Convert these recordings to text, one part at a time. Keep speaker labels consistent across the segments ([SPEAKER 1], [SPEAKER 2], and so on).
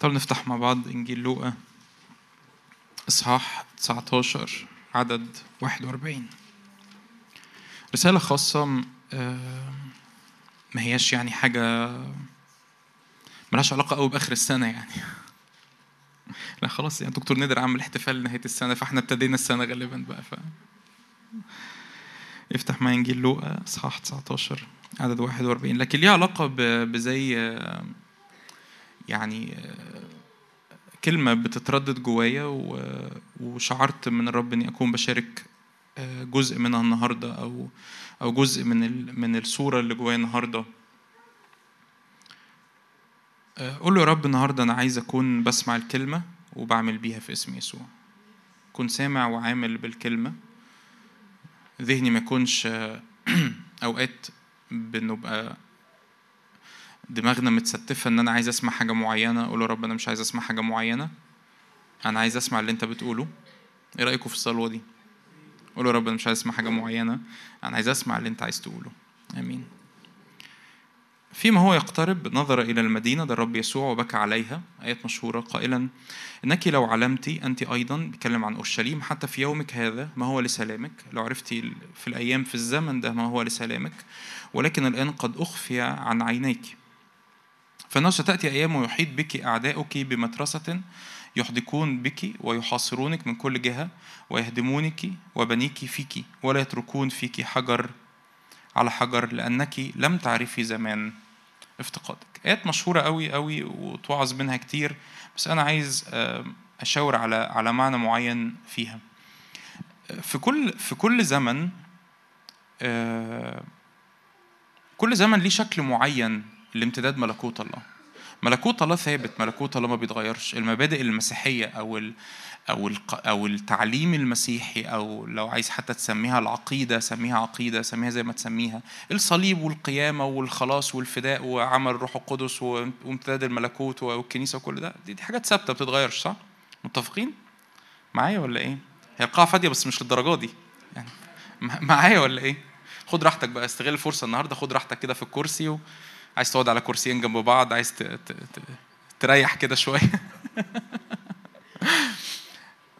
[SPEAKER 1] تعالوا نفتح مع بعض إنجيل لوقا إصحاح 19 عدد 41 رسالة خاصة آه، ما هياش يعني حاجة ملهاش علاقة قوي بآخر السنة يعني. لا خلاص يعني دكتور نادر عمل احتفال نهاية السنة فإحنا ابتدينا السنة غالبا بقى ف. افتح معايا إنجيل لوقا إصحاح 19 عدد 41 لكن ليه علاقة بزي آه، يعني كلمة بتتردد جوايا وشعرت من الرب إني أكون بشارك جزء منها النهاردة أو أو جزء من من الصورة اللي جوايا النهاردة. قول له يا رب النهاردة أنا عايز أكون بسمع الكلمة وبعمل بيها في اسم يسوع. كن سامع وعامل بالكلمة. ذهني ما يكونش أوقات بنبقى دماغنا متستفة إن أنا عايز أسمع حاجة معينة أقول له يا رب أنا مش عايز أسمع حاجة معينة. أنا عايز أسمع اللي أنت بتقوله. إيه رأيكم في الصلوة دي؟ قول يا رب أنا مش عايز أسمع حاجة معينة. أنا عايز أسمع اللي أنت عايز تقوله. آمين. فيما هو يقترب نظر إلى المدينة ده الرب يسوع وبكى عليها. آيات مشهورة. قائلا إنك لو علمت أنت أيضا بيتكلم عن أورشليم حتى في يومك هذا ما هو لسلامك؟ لو عرفتي في الأيام في الزمن ده ما هو لسلامك؟ ولكن الآن قد أخفي عن عينيك. فإنه ستأتي أيام ويحيط بك أعداؤك بمترسة يحدقون بك ويحاصرونك من كل جهة ويهدمونك وبنيك فيك ولا يتركون فيك حجر على حجر لأنك لم تعرفي زمان افتقادك. آيات مشهورة قوي قوي وتوعظ منها كتير بس أنا عايز أشاور على على معنى معين فيها. في كل في كل زمن آه، كل زمن ليه شكل معين لامتداد ملكوت الله ملكوت الله ثابت ملكوت الله ما بيتغيرش المبادئ المسيحية أو ال أو الق- أو التعليم المسيحي أو لو عايز حتى تسميها العقيدة سميها عقيدة سميها زي ما تسميها الصليب والقيامة والخلاص والفداء وعمل الروح القدس وامتداد الملكوت والكنيسة وكل ده دي, دي حاجات ثابتة ما بتتغيرش صح؟ متفقين؟ معايا ولا إيه؟ هي القاعة فاضية بس مش للدرجة دي يعني مع- معايا ولا إيه؟ خد راحتك بقى استغل الفرصة النهاردة خد راحتك كده في الكرسي و... عايز تقعد على كرسيين جنب بعض عايز. تريح كده شوية.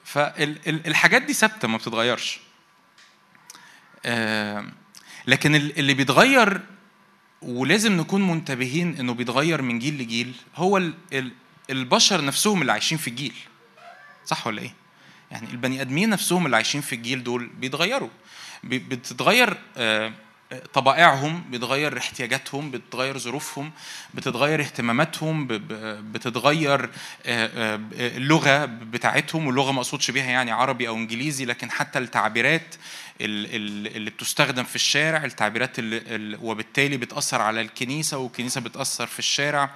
[SPEAKER 1] فالحاجات دي ثابتة ما بتتغيرش. آه، لكن ال- اللي بيتغير ولازم نكون منتبهين إنه بيتغير من جيل لجيل هو ال- ال- البشر نفسهم اللي عايشين في الجيل. صح ولا إيه؟ يعني البني آدمين نفسهم اللي عايشين في الجيل دول بيتغيروا. بي- بتتغير آه، طبائعهم بيتغير احتياجاتهم بتتغير ظروفهم بتتغير اهتماماتهم بتتغير آه، آه، اللغة بتاعتهم واللغة ما أقصدش بيها يعني عربي أو إنجليزي لكن حتى التعبيرات ال- ال- اللي بتستخدم في الشارع التعبيرات اللي وبالتالي بتأثر على الكنيسة والكنيسة بتأثر في الشارع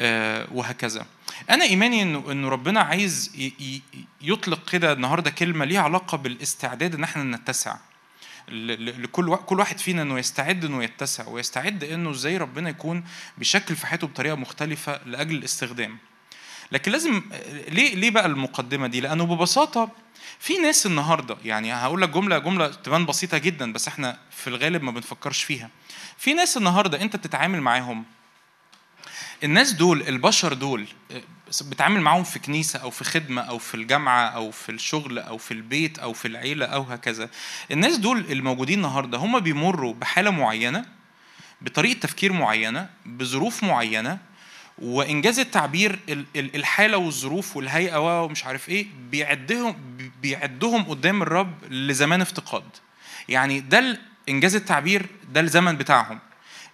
[SPEAKER 1] آه، وهكذا. أنا إيماني انه انه ربنا عايز يطلق كده النهارده كلمة ليها علاقة بالاستعداد إن إحنا نتسع. لكل كل واحد فينا إنه يستعد إنه يتسع ويستعد إنه إزاي ربنا يكون بيشكل في حياته بطريقة مختلفة لأجل الاستخدام. لكن لازم ليه ليه بقى المقدمة دي؟ لأنه ببساطة في ناس النهارده يعني هقول لك جملة جملة تبان بسيطة جدا بس إحنا في الغالب ما بنفكرش فيها. في ناس النهارده أنت بتتعامل معاهم الناس دول البشر دول آه، بتعامل معاهم في كنيسة أو في خدمة أو في الجامعة أو في الشغل أو في البيت أو في العيلة أو هكذا. الناس دول الموجودين النهاردة هم بيمروا بحالة معينة بطريقة تفكير معينة بظروف معينة وإنجاز التعبير ال- ال- الحالة والظروف والهيئة ومش عارف إيه بيعدهم بيعدهم قدام الرب لزمان افتقاد. يعني ده إنجاز التعبير ده الزمن بتاعهم.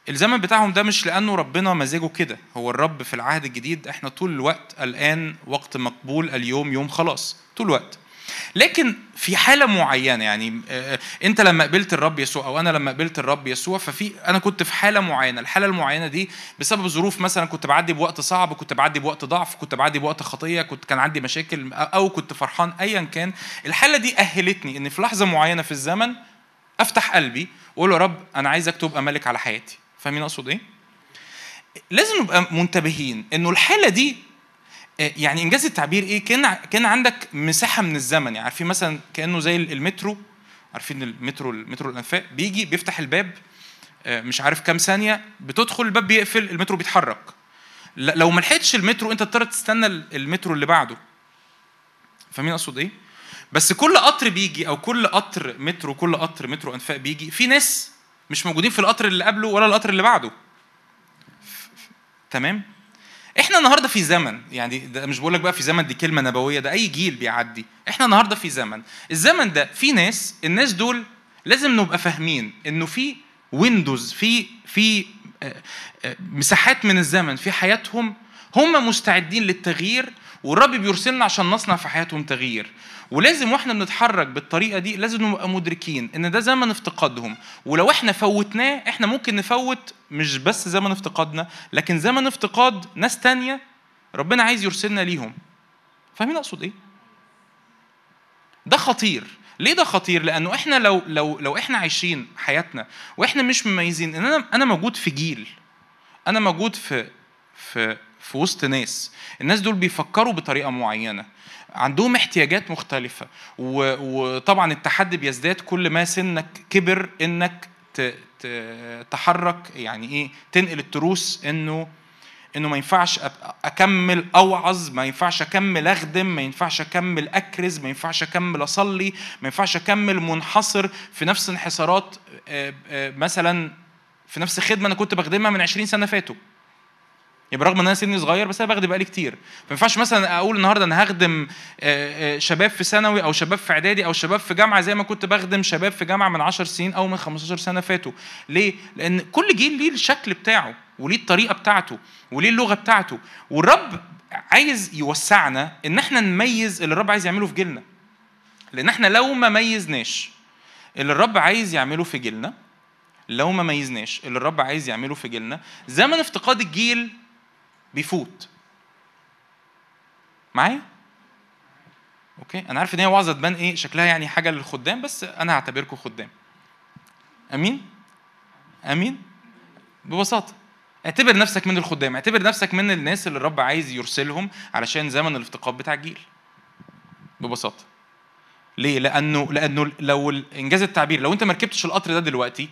[SPEAKER 1] الزمن بتاعهم ده مش لأنه ربنا مزاجه كده. هو الرب في العهد الجديد إحنا طول الوقت الان وقت مقبول اليوم يوم خلاص طول الوقت. لكن في حالة معينة يعني آه، أنت لما قبلت الرب يسوع أو أنا لما قبلت الرب يسوع ففي أنا كنت في حالة معينة. الحالة المعينة دي بسبب ظروف مثلا كنت بعدي بوقت صعب كنت بعدي بوقت ضعف كنت بعدي بوقت خطية كنت كان عندي مشاكل أو كنت فرحان ايا كان. الحالة دي أهلتني إن في لحظة معينة في الزمن أفتح قلبي وأقول له يا رب أنا عايزك تبقى ملك على حياتي. فاهمين أقصد إيه؟ لازم نبقى منتبهين إنه الحالة دي آه، يعني إنجاز التعبير إيه؟ كأن كأن عندك مساحة من الزمن. يعني عارفين مثلا كأنه زي المترو. عارفين المترو المترو الأنفاق بيجي بيفتح الباب آه، مش عارف كام ثانية بتدخل الباب بيقفل المترو بيتحرك. لو ما لحقتش المترو أنت تضطر تستنى ال- المترو اللي بعده. فاهمين أقصد إيه؟ بس كل قطر بيجي أو كل قطر مترو كل قطر مترو أنفاق بيجي في ناس مش موجودين في القطر اللي قبله ولا القطر اللي بعده. تمام؟ إحنا النهارده في زمن يعني ده مش بقول لك بقى في زمن دي كلمة نبوية ده أي جيل بيعدي. إحنا النهارده في زمن. الزمن ده في ناس الناس دول لازم نبقى فاهمين إنه في ويندوز في في آه، آه، مساحات من الزمن في حياتهم هم مستعدين للتغيير والرب بيرسلنا عشان نصنع في حياتهم تغيير. ولازم وإحنا بنتحرك بالطريقة دي لازم نبقى مدركين إن ده زمن افتقادهم. ولو إحنا فوتناه إحنا ممكن نفوت مش بس زمن افتقادنا لكن زمن افتقاد ناس تانية ربنا عايز يرسلنا ليهم. فاهمين أقصد إيه؟ ده خطير. ليه ده خطير؟ لأنه إحنا لو لو لو إحنا عايشين حياتنا وإحنا مش مميزين إن أنا أنا موجود في جيل أنا موجود في في في وسط ناس. الناس دول بيفكروا بطريقة معينة. عندهم احتياجات مختلفة. وطبعا التحدي بيزداد كل ما سنك كبر إنك تحرك يعني إيه تنقل التروس إنه إنه ما ينفعش أكمل أوعظ ما ينفعش أكمل أخدم ما ينفعش أكمل أكرز ما ينفعش أكمل أصلي ما ينفعش أكمل منحصر. في نفس انحسارات آه، آه، مثلا في نفس خدمة أنا كنت بخدمها من 20 سنة فاتوا. يبقى رغم إن أنا سني صغير بس أنا بخدم بقالي كتير. ما ينفعش مثلا أقول النهارده أنا هخدم آه، آه، شباب في ثانوي أو شباب في إعدادي أو شباب في جامعة زي ما كنت بخدم شباب في جامعة من 10 سنين أو من 15 سنة فاتوا. ليه؟ لأن كل جيل ليه الشكل بتاعه وليه الطريقة بتاعته وليه اللغة بتاعته. والرب عايز يوسعنا إن إحنا نميز اللي الرب عايز يعمله في جيلنا. لأن إحنا لو ما ميزناش اللي الرب عايز يعمله في جيلنا لو ما ميزناش اللي الرب عايز يعمله في جيلنا زمن افتقاد الجيل بيفوت. معايا؟ أوكي. أنا عارف إن هي وعظه تبان إيه شكلها يعني حاجة للخدام بس أنا هعتبركم خدام. أمين؟ أمين؟ ببساطة. اعتبر نفسك من الخدام. اعتبر نفسك من الناس اللي الرب عايز يرسلهم علشان زمن الافتقاد بتاع الجيل. ببساطة. ليه؟ لأنه لأنه لو إنجاز التعبير لو أنت ما ركبتش القطر ده دلوقتي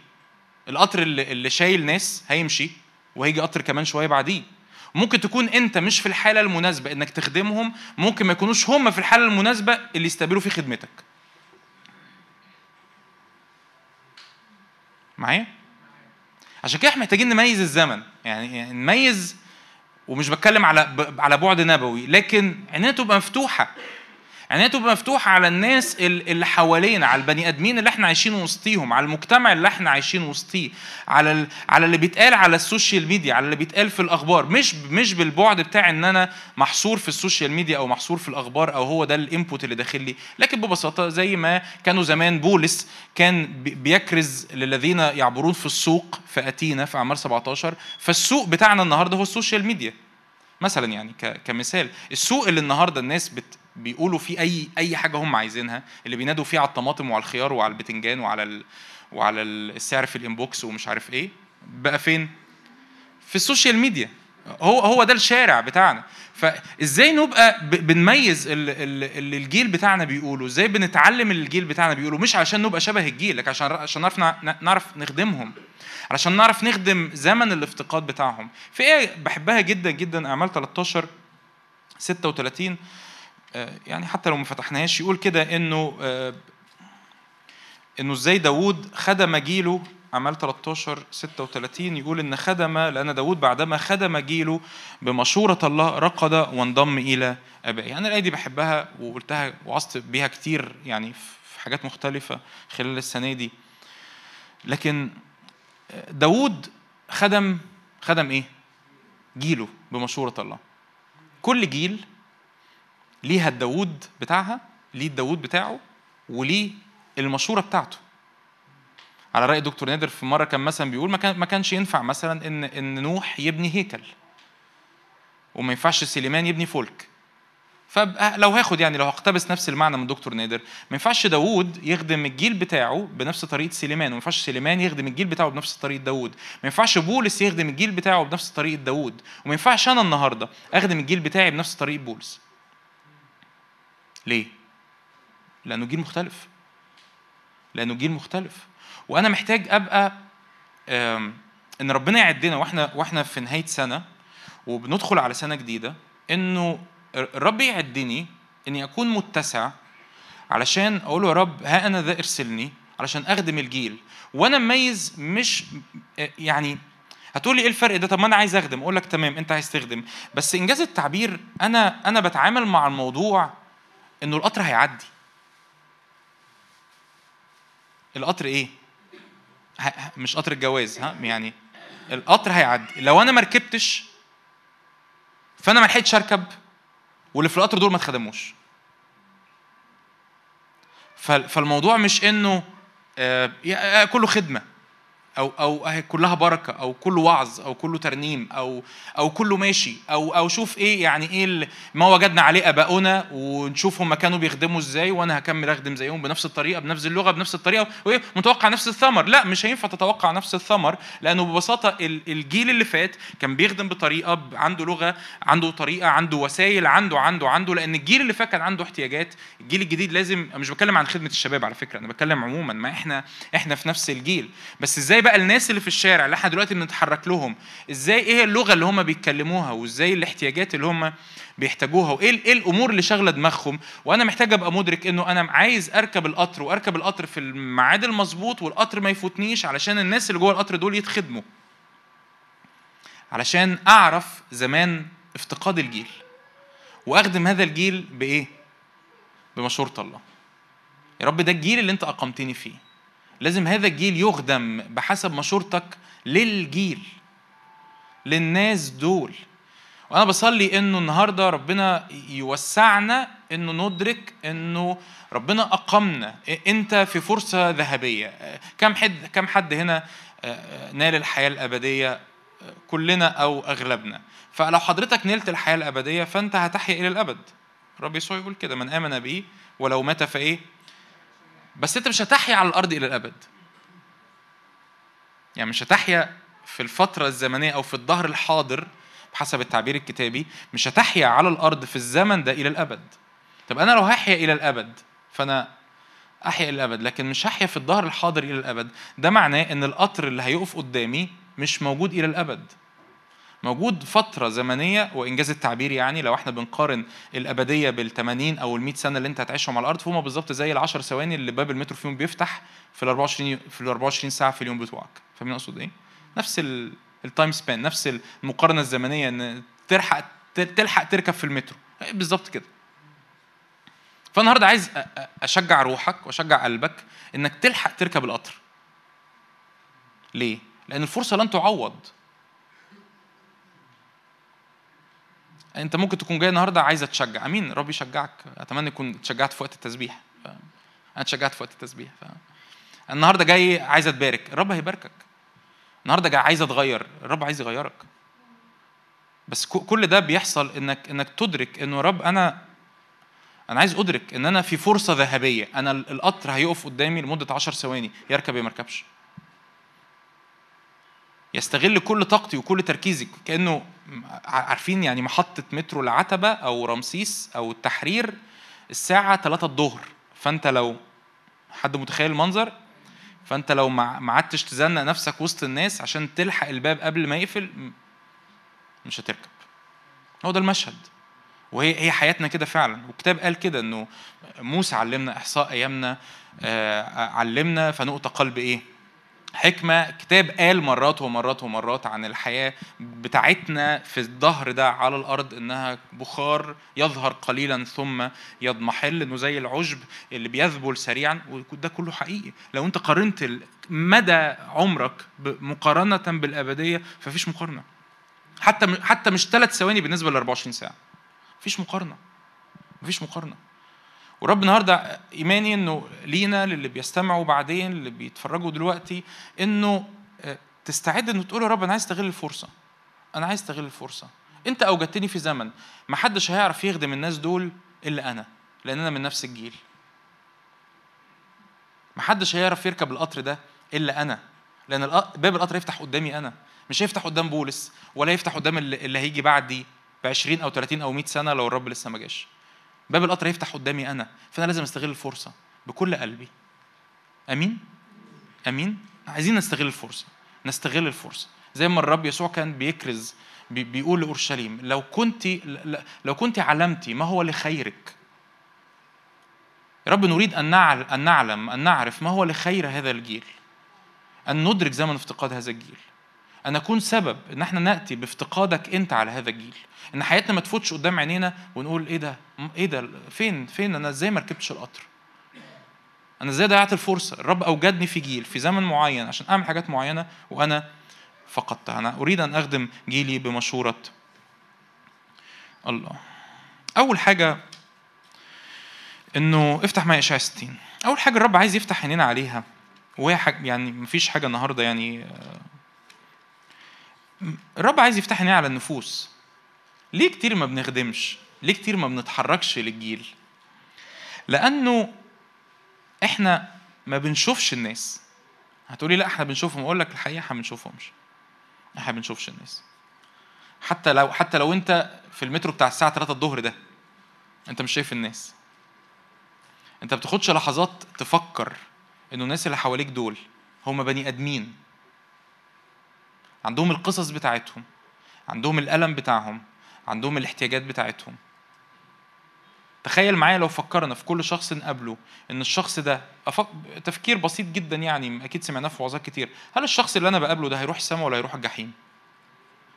[SPEAKER 1] القطر اللي, اللي شايل ناس هيمشي وهيجي قطر كمان شوية بعديه. ممكن تكون انت مش في الحالة المناسبة انك تخدمهم ممكن ما يكونوش هم في الحالة المناسبة اللي يستقبلوا في خدمتك. معايا؟ عشان كده إحنا محتاجين نميز الزمن. يعني نميز ومش بتكلم على على بعد نبوي لكن عينينا تبقى مفتوحة. عينينا تبقى مفتوحة على الناس ال- اللي حوالينا على البني آدمين اللي إحنا عايشين وسطيهم على المجتمع اللي إحنا عايشين وسطيه على. على اللي بيتقال على ال social media على اللي بيتقال في الأخبار مش مش بالبعد بتاع إن أنا محصور في ال social media أو محصور في الأخبار أو هو ده ال input اللي داخل لي لكن ببساطة زي ما كانوا زمان بولس كان بي- بيكرز للذين يعبرون في السوق في أتينا في اعمال 17 فالسوق بتاعنا النهارده هو ال social media مثلا يعني كمثال السوق اللي النهارده الناس بت بيقولوا فيه اي أي حاجة هم عايزينها اللي بينادوا فيه على الطماطم وعلى الخيار وعلى البتنجان وعلى ال... وعلى السعر في ال inbox ومش عارف إيه بقى فين؟ في ال social media. هو هو ده الشارع بتاعنا. فإزاي نبقى بنميز ال- ال- اللي الجيل بتاعنا بيقوله؟ إزاي بنتعلم اللي الجيل بتاعنا بيقوله؟ مش عشان نبقى شبه الجيل لكن عشان عشان نعرف نع- نعرف نخدمهم. علشان نعرف نخدم زمن الافتقاد بتاعهم. في آية بحبها جدا جدا أعمال 13 36 آه، يعني حتى لو ما فتحناهاش يقول كده إنه آه، إنه إزاي داوود خدم جيله اعمال 13 36 يقول إن خدم لأن داوود بعدما خدم جيله بمشورة الله رقد وانضم إلى ابائه يعني الآية دي بحبها وقلتها وعظت بيها كتير يعني في حاجات مختلفة خلال السنة دي. لكن داوود خدم خدم إيه؟ جيله بمشورة الله. كل جيل ليها الداوود بتاعها ليه الداوود بتاعه وليه المشورة بتاعته. على رأي دكتور نادر في مرة كان مثلا بيقول ما كان ما كانش ينفع مثلا ان إن نوح يبني هيكل وما ينفعش سليمان يبني فلك. فلو هاخد يعني لو هقتبس نفس المعنى من دكتور نادر ما ينفعش داوود يخدم الجيل بتاعه بنفس طريقة سليمان وما ينفعش سليمان يخدم الجيل بتاعه بنفس طريقة داوود. ما ينفعش بولس يخدم الجيل بتاعه بنفس طريقة داوود وما ينفعش أنا النهارده أخدم الجيل بتاعي بنفس طريقة بولس. ليه؟ لأنه جيل مختلف. لأنه جيل مختلف. وأنا محتاج أبقى آم، إن ربنا يعدنا وإحنا وإحنا في نهاية سنة وبندخل على سنة جديدة إنه الرب يعدني إني أكون متسع علشان أقول له يا رب ها أنا ذا ارسلني علشان أخدم الجيل. وأنا مميز مش يعني هتقول لي إيه الفرق ده؟ طب ما أنا عايز أخدم. أقول لك تمام أنت عايز تخدم. بس إنجاز التعبير أنا أنا بتعامل مع الموضوع إنه القطر هيعدي. القطر إيه؟ مش قطر الجواز ها يعني القطر هيعدي. لو أنا ما ركبتش فأنا ما لحقتش أركب واللي في القطر دول ما اتخدموش. فالموضوع مش إنه آه، آه، كله خدمة. أو أو كلها بركة أو كله وعظ أو كله ترنيم أو أو كله ماشي أو أو شوف إيه يعني إيه ما وجدنا عليه آباؤنا ونشوف هم كانوا بيخدموا إزاي وأنا هكمل أخدم زيهم بنفس الطريقة بنفس اللغة بنفس الطريقة. متوقع نفس الثمر. لا مش هينفع تتوقع نفس الثمر لأنه ببساطة الجيل اللي فات كان بيخدم بطريقة عنده لغة عنده طريقة عنده وسائل عنده عنده عنده لأن الجيل اللي فات كان عنده احتياجات. الجيل الجديد لازم مش بتكلم عن خدمة الشباب على فكرة أنا بتكلم عموما ما إحنا إحنا في نفس الجيل. بس إزاي بقى الناس اللي في الشارع اللي إحنا دلوقتي بنتحرك لهم؟ إزاي؟ إيه اللغة اللي هم بيتكلموها؟ وإزاي الاحتياجات اللي هم بيحتاجوها؟ وإيه إيه الأمور اللي شاغلة دماغهم؟ وأنا محتاج أبقى مدرك إنه أنا عايز أركب القطر وأركب القطر في الميعاد المظبوط والقطر ما يفوتنيش علشان الناس اللي جوه القطر دول يتخدموا. علشان أعرف زمان افتقاد الجيل. وأخدم هذا الجيل بإيه؟ بمشورة الله. يا رب ده الجيل اللي أنت أقمتني فيه. لازم هذا الجيل يخدم بحسب مشورتك للجيل للناس دول. وأنا بصلي إنه النهارده ربنا يوسعنا إنه ندرك إنه ربنا أقمنا. أنت في فرصة ذهبية. كم حد كم حد هنا نال الحياة الأبدية كلنا أو أغلبنا. فلو حضرتك نلت الحياة الأبدية فأنت هتحيا إلى الأبد. رب يسوع يقول كده من آمن بي ولو مات فإيه؟ بس انت مش هتحيا على الأرض إلى الأبد. يعني مش هتحيا في الفترة الزمنية أو في الظهر الحاضر بحسب التعبير الكتابي مش هتحيا على الأرض في الزمن ده إلى الأبد. طب أنا لو هحيا إلى الأبد فأنا أحيا إلى الأبد لكن مش هحيا في الظهر الحاضر إلى الأبد. ده معناه إن القطر اللي هيقف قدامي مش موجود إلى الأبد. موجود فترة زمنية وإنجاز التعبير يعني لو إحنا بنقارن الأبدية بال 80 أو ال 100 سنة اللي أنت هتعيشهم على الأرض فهم بالظبط زي ال 10 ثواني اللي باب المترو فيهم بيفتح في ال 24 في ال 24 ساعة في اليوم بتوعك. فاهمين أقصد إيه؟ نفس التايم سبان نفس المقارنة الزمنية إن تلحق تلحق تركب في المترو. بالظبط كده. فالنهاردة عايز أشجع روحك وأشجع قلبك إنك تلحق تركب القطر. ليه؟ لأن الفرصة لن تعوض. انت ممكن تكون جاي النهارده عايز تشجع امين ربي يشجعك. اتمنى يكون اتشجعت في وقت التسبيح. ف... أنا اتشجعت في وقت التسبيح. ف... النهارده جاي عايز اتبارك. الرب هيباركك. النهارده جاي عايز اتغير. الرب عايز يغيرك. بس كل ده بيحصل انك انك تدرك انه رب أنا أنا عايز ادرك ان أنا في فرصة ذهبية. أنا القطر هيقف قدامي لمدة 10 ثواني. يركب يا ما يستغل كل طاقتي وكل تركيزي كأنه عارفين يعني محطة مترو العتبة أو رمسيس أو التحرير الساعة 3 الظهر. فأنت لو حد متخيل المنظر؟ فأنت لو ما قعدتش تزنق نفسك وسط الناس عشان تلحق الباب قبل ما يقفل مش هتركب. هو ده المشهد. وهي هي حياتنا كده فعلا. والكتاب قال كده إنه موسى علمنا إحصاء أيامنا آه علمنا فنقطة قلب إيه؟ حكمة كتاب قال مرات ومرات ومرات عن الحياة بتاعتنا في الظهر ده على الأرض إنها بخار يظهر قليلا ثم يضمحل إنه زي العشب اللي بيذبل سريعا وده كله حقيقي. لو أنت قارنت مدى عمرك مقارنة بالأبدية ففيش مقارنة. حتى حتى مش ثلاث ثواني بالنسبة ل 24 ساعة. مفيش مقارنة. مفيش مقارنة. ورب النهارده إيماني إنه لينا للي بيستمعوا بعدين اللي بيتفرجوا دلوقتي إنه آه، تستعد إنه تقول يا رب أنا عايز أستغل الفرصة. أنا عايز أستغل الفرصة. أنت أوجدتني في زمن ما حدش هيعرف يخدم الناس دول إلا أنا لأن أنا من نفس الجيل. ما حدش هيعرف يركب القطر ده إلا أنا لأن باب القطر يفتح قدامي أنا. مش هيفتح قدام بولس ولا يفتح قدام اللي هيجي بعدي ب 20 أو 30 أو 100 سنة لو الرب لسه ما جاش. باب القطر يفتح قدامي أنا فأنا لازم أستغل الفرصة بكل قلبي. آمين؟ آمين؟ عايزين نستغل الفرصة نستغل الفرصة. زي ما الرب يسوع كان بيكرز بيقول لأورشليم لو كنت لو كنت علمتي ما هو لخيرك؟ رب نريد أن أن نعلم أن نعرف ما هو لخير هذا الجيل أن ندرك زمن افتقاد هذا الجيل. أن نكون سبب إن إحنا نأتي بافتقادك أنت على هذا الجيل. إن حياتنا ما تفوتش قدام عينينا ونقول إيه ده؟ إيه ده؟ فين؟ فين؟ أنا إزاي ما ركبتش القطر؟ أنا إزاي ضيعت الفرصة؟ الرب أوجدني في جيل في زمن معين عشان أعمل حاجات معينة وأنا فقدتها. أنا أريد أن أخدم جيلي بمشورة الله. أول حاجة إنه افتح معايا اشعياء 60 أول حاجة الرب عايز يفتح عينينا عليها. وهي حاجة يعني مفيش حاجة النهارده يعني آه، الرب عايز يفتح عينينا على النفوس. ليه كتير ما بنخدمش؟ ليه كتير ما بنتحركش للجيل؟ لأنه إحنا ما بنشوفش الناس. هتقولي لا إحنا بنشوفهم. أقول لك الحقيقة إحنا ما بنشوفهمش. إحنا ما بنشوفش الناس. حتى لو حتى لو أنت في المترو بتاع الساعة 3 الظهر ده أنت مش شايف الناس. أنت بتاخدش لحظات تفكر إنه الناس اللي حواليك دول هم بني آدمين. عندهم القصص بتاعتهم عندهم الألم بتاعهم عندهم الاحتياجات بتاعتهم. تخيل معايا لو فكرنا في كل شخص نقابله إن الشخص ده أفك... تفكير بسيط جدا يعني أكيد سمعناه في وعظات كتير. هل الشخص اللي أنا بقابله ده هيروح السماء ولا هيروح الجحيم؟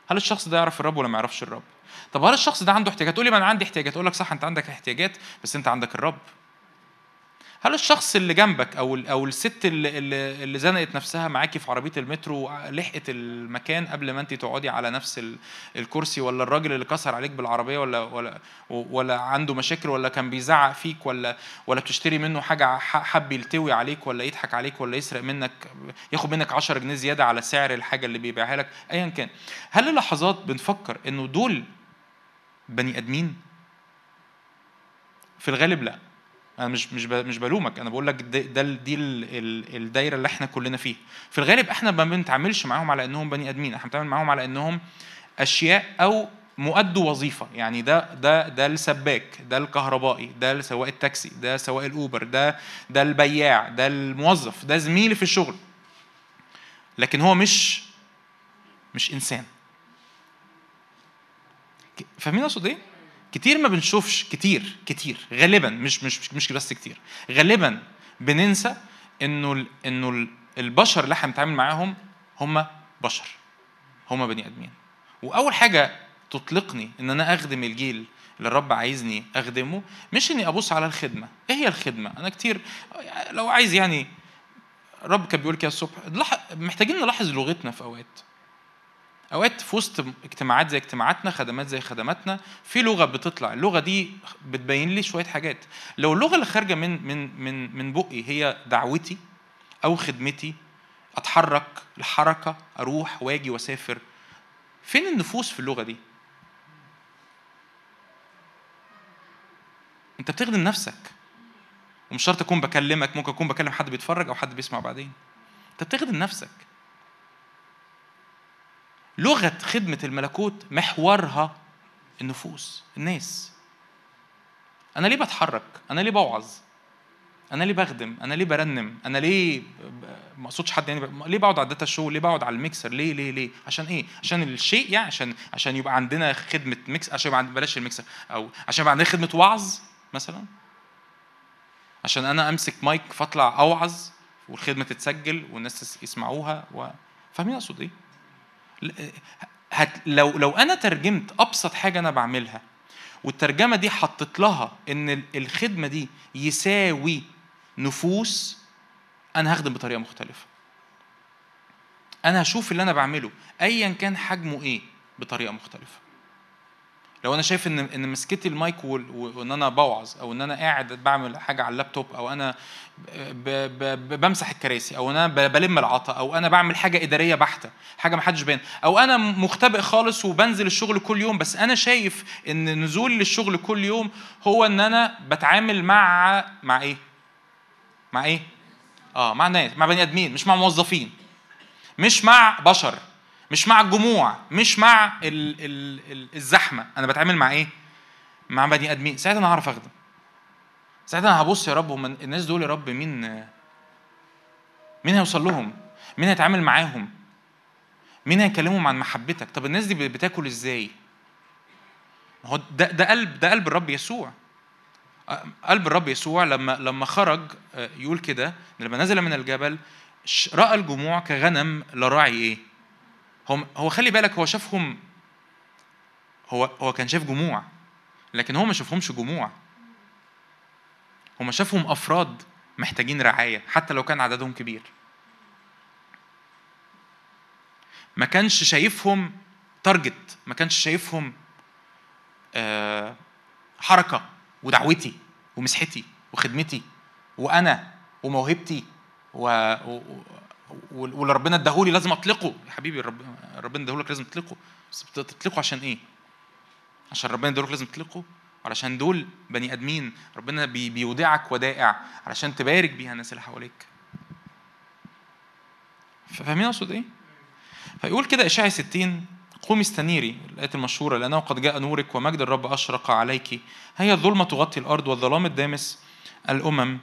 [SPEAKER 1] هل الشخص ده يعرف الرب ولا ما يعرفش الرب؟ طب هل الشخص ده عنده احتياجات؟ تقول لي ما أنا عندي احتياجات. أقول لك صح أنت عندك احتياجات بس أنت عندك الرب. هل الشخص اللي جنبك أو أو الست اللي اللي, زنقت نفسها معاكي في عربية المترو لحقت المكان قبل ما انت تقعدي على نفس الكرسي ولا الراجل اللي كسر عليك بالعربية ولا ولا ولا عنده مشاكل ولا كان بيزعق فيك ولا ولا بتشتري منه حاجة حب يلتوي عليك ولا يضحك عليك ولا يسرق منك ياخد منك 10 جنيه زيادة على سعر الحاجة اللي بيبيعها لك؟ ايا كان. هل اللحظات بنفكر إنه دول بني آدمين؟ في الغالب لا. أنا مش مش مش بلومك أنا بقول لك ده دي الدايرة اللي إحنا كلنا فيها. في الغالب إحنا ما بنتعاملش معاهم على انهم بني ادمين إحنا بنتعامل معاهم على انهم اشياء أو مؤدوا وظيفة. يعني ده ده ده السباك ده الكهربائي ده سواق التاكسي ده سواق الأوبر ده ده البياع ده الموظف ده زميلي في الشغل. لكن هو مش مش إنسان. فاهمين أقصد إيه؟ كتير ما بنشوفش كتير كتير غالبا مش مش مش بس كتير غالبا بننسى إنه إنه البشر اللي إحنا بنتعامل معاهم هم بشر هم بني آدمين. وأول حاجة تطلقني إن أنا أخدم الجيل اللي الرب عايزني أخدمه مش إني أبص على الخدمة. إيه هي الخدمة؟ أنا كتير لو عايز يعني الرب كان بيقول كده الصبح محتاجين نلاحظ لغتنا في أوقات. أوقات في وسط اجتماعات زي اجتماعاتنا خدمات زي خدماتنا في لغة بتطلع. اللغة دي بتبين لي شوية حاجات. لو اللغة اللي خارجة من من من من بقي هي دعوتي أو خدمتي أتحرك الحركه أروح وآجي وأسافر فين النفوس في اللغة دي؟ أنت بتخدم نفسك. ومش شرط أكون بكلمك ممكن أكون بكلم حد بيتفرج أو حد بيسمع بعدين. أنت بتخدم نفسك. لغة خدمة الملكوت محورها النفوس الناس أنا ليه بتحرك؟ أنا ليه بوعظ؟ أنا ليه بخدم؟ أنا ليه برنم؟ أنا ليه ما أقصدش حد يعني ليه بقعد على ال data show؟ ليه بقعد على الميكسر؟ ليه ليه ليه؟ عشان إيه؟ عشان الشيء يعني عشان عشان يبقى عندنا خدمة mix عشان يبقى بلاش الميكسر أو عشان يبقى عندنا خدمة وعظ مثلا عشان أنا أمسك مايك فأطلع أوعظ والخدمة تتسجل والناس يسمعوها و... فاهمين أقصد إيه؟ هت لو لو أنا ترجمت أبسط حاجة أنا بعملها والترجمة دي حطيت لها إن الخدمة دي يساوي نفوس أنا هخدم بطريقة مختلفة. أنا هشوف اللي أنا بعمله ايا كان حجمه إيه بطريقة مختلفة. لو أنا شايف إن إن مسكتي المايك وإن أنا بوعظ أو إن أنا قاعد بعمل حاجة على اللابتوب أو أنا بمسح الكراسي أو أنا بلم العطا أو أنا بعمل حاجة إدارية بحتة حاجة ما حدش باين أو أنا مختبئ خالص وبنزل الشغل كل يوم بس أنا شايف إن نزولي للشغل كل يوم هو إن أنا بتعامل مع مع إيه؟ مع إيه؟ آه مع ناس مع بني آدمين مش مع موظفين مش مع بشر. مش مع الجموع مش مع ال ال ال الزحمة. أنا بتعامل مع إيه؟ مع بني آدمين. ساعتها أنا هعرف أخدم. ساعتها أنا هبص يا رب هم الناس دول يا رب مين مين هيوصل لهم؟ مين هيتعامل معاهم؟ مين هيكلمهم عن محبتك؟ طب الناس دي بتاكل إزاي؟ ما هو ده ده قلب ده قلب الرب يسوع. قلب الرب يسوع لما لما خرج آه، يقول كده لما نزل من الجبل رأى الجموع كغنم لا راعي إيه؟ هو هو خلي بالك هو شافهم هو هو كان شاف جموع لكن هو ما شافهمش جموع. هو ما شافهم أفراد محتاجين رعاية حتى لو كان عددهم كبير. ما كانش شايفهم تارجت ما كانش شايفهم آه، حركة ودعوتي ومسحتي وخدمتي وأنا وموهبتي و... واللي ربنا اداهولي لازم اطلقه. يا حبيبي رب... ربنا اداهولك لازم تطلقه. بس تطلقه عشان إيه؟ عشان ربنا اداهولك لازم تطلقه. علشان دول بني ادمين. ربنا بي... بيودعك ودائع علشان تبارك بيها الناس اللي حواليك. فاهمين أقصد إيه؟ فيقول كده اشعيا 60 قومي استنيري الآية المشهورة لأنه قد جاء نورك ومجد الرب أشرق عليك. هي الظلمة تغطي الأرض والظلام الدامس الأمم.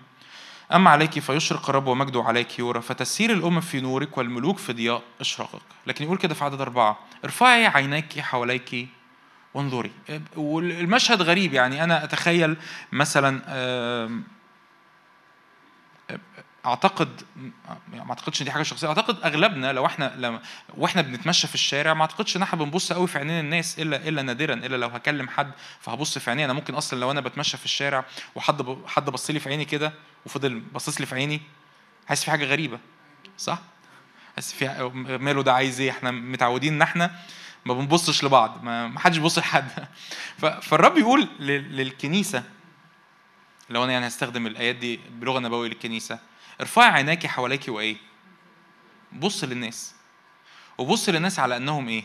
[SPEAKER 1] أما عليك فيشرق الرب ومجده عليك يورى فتسير الأمم في نورك والملوك في ضياء إشراقك لكن يقول كده في عدد أربعة ارفعي عينيك حواليك وانظري. والمشهد غريب يعني أنا أتخيل مثلا أعتقد ما أعتقدش دي حاجة شخصية. أعتقد أغلبنا لو إحنا لو وإحنا بنتمشى في الشارع ما أعتقدش إن إحنا بنبص قوي في عينين الناس الا إلا نادرا إلا لو هكلم حد فهبص في عينيه. أنا ممكن أصلا لو أنا بتمشى في الشارع وحد حد بص لي في عيني كده وفضل باصص لي في عيني حاسس في حاجة غريبة صح؟ حاسس في ماله ده عايز إيه؟ إحنا متعودين إن إحنا ما بنبصش لبعض ما حدش بيبص لحد. فالرب يقول للكنيسة لو أنا يعني هستخدم الآيات دي بلغة نبوية للكنيسة ارفعي عيناك حواليك وإيه؟ بص للناس. وبص للناس على أنهم إيه؟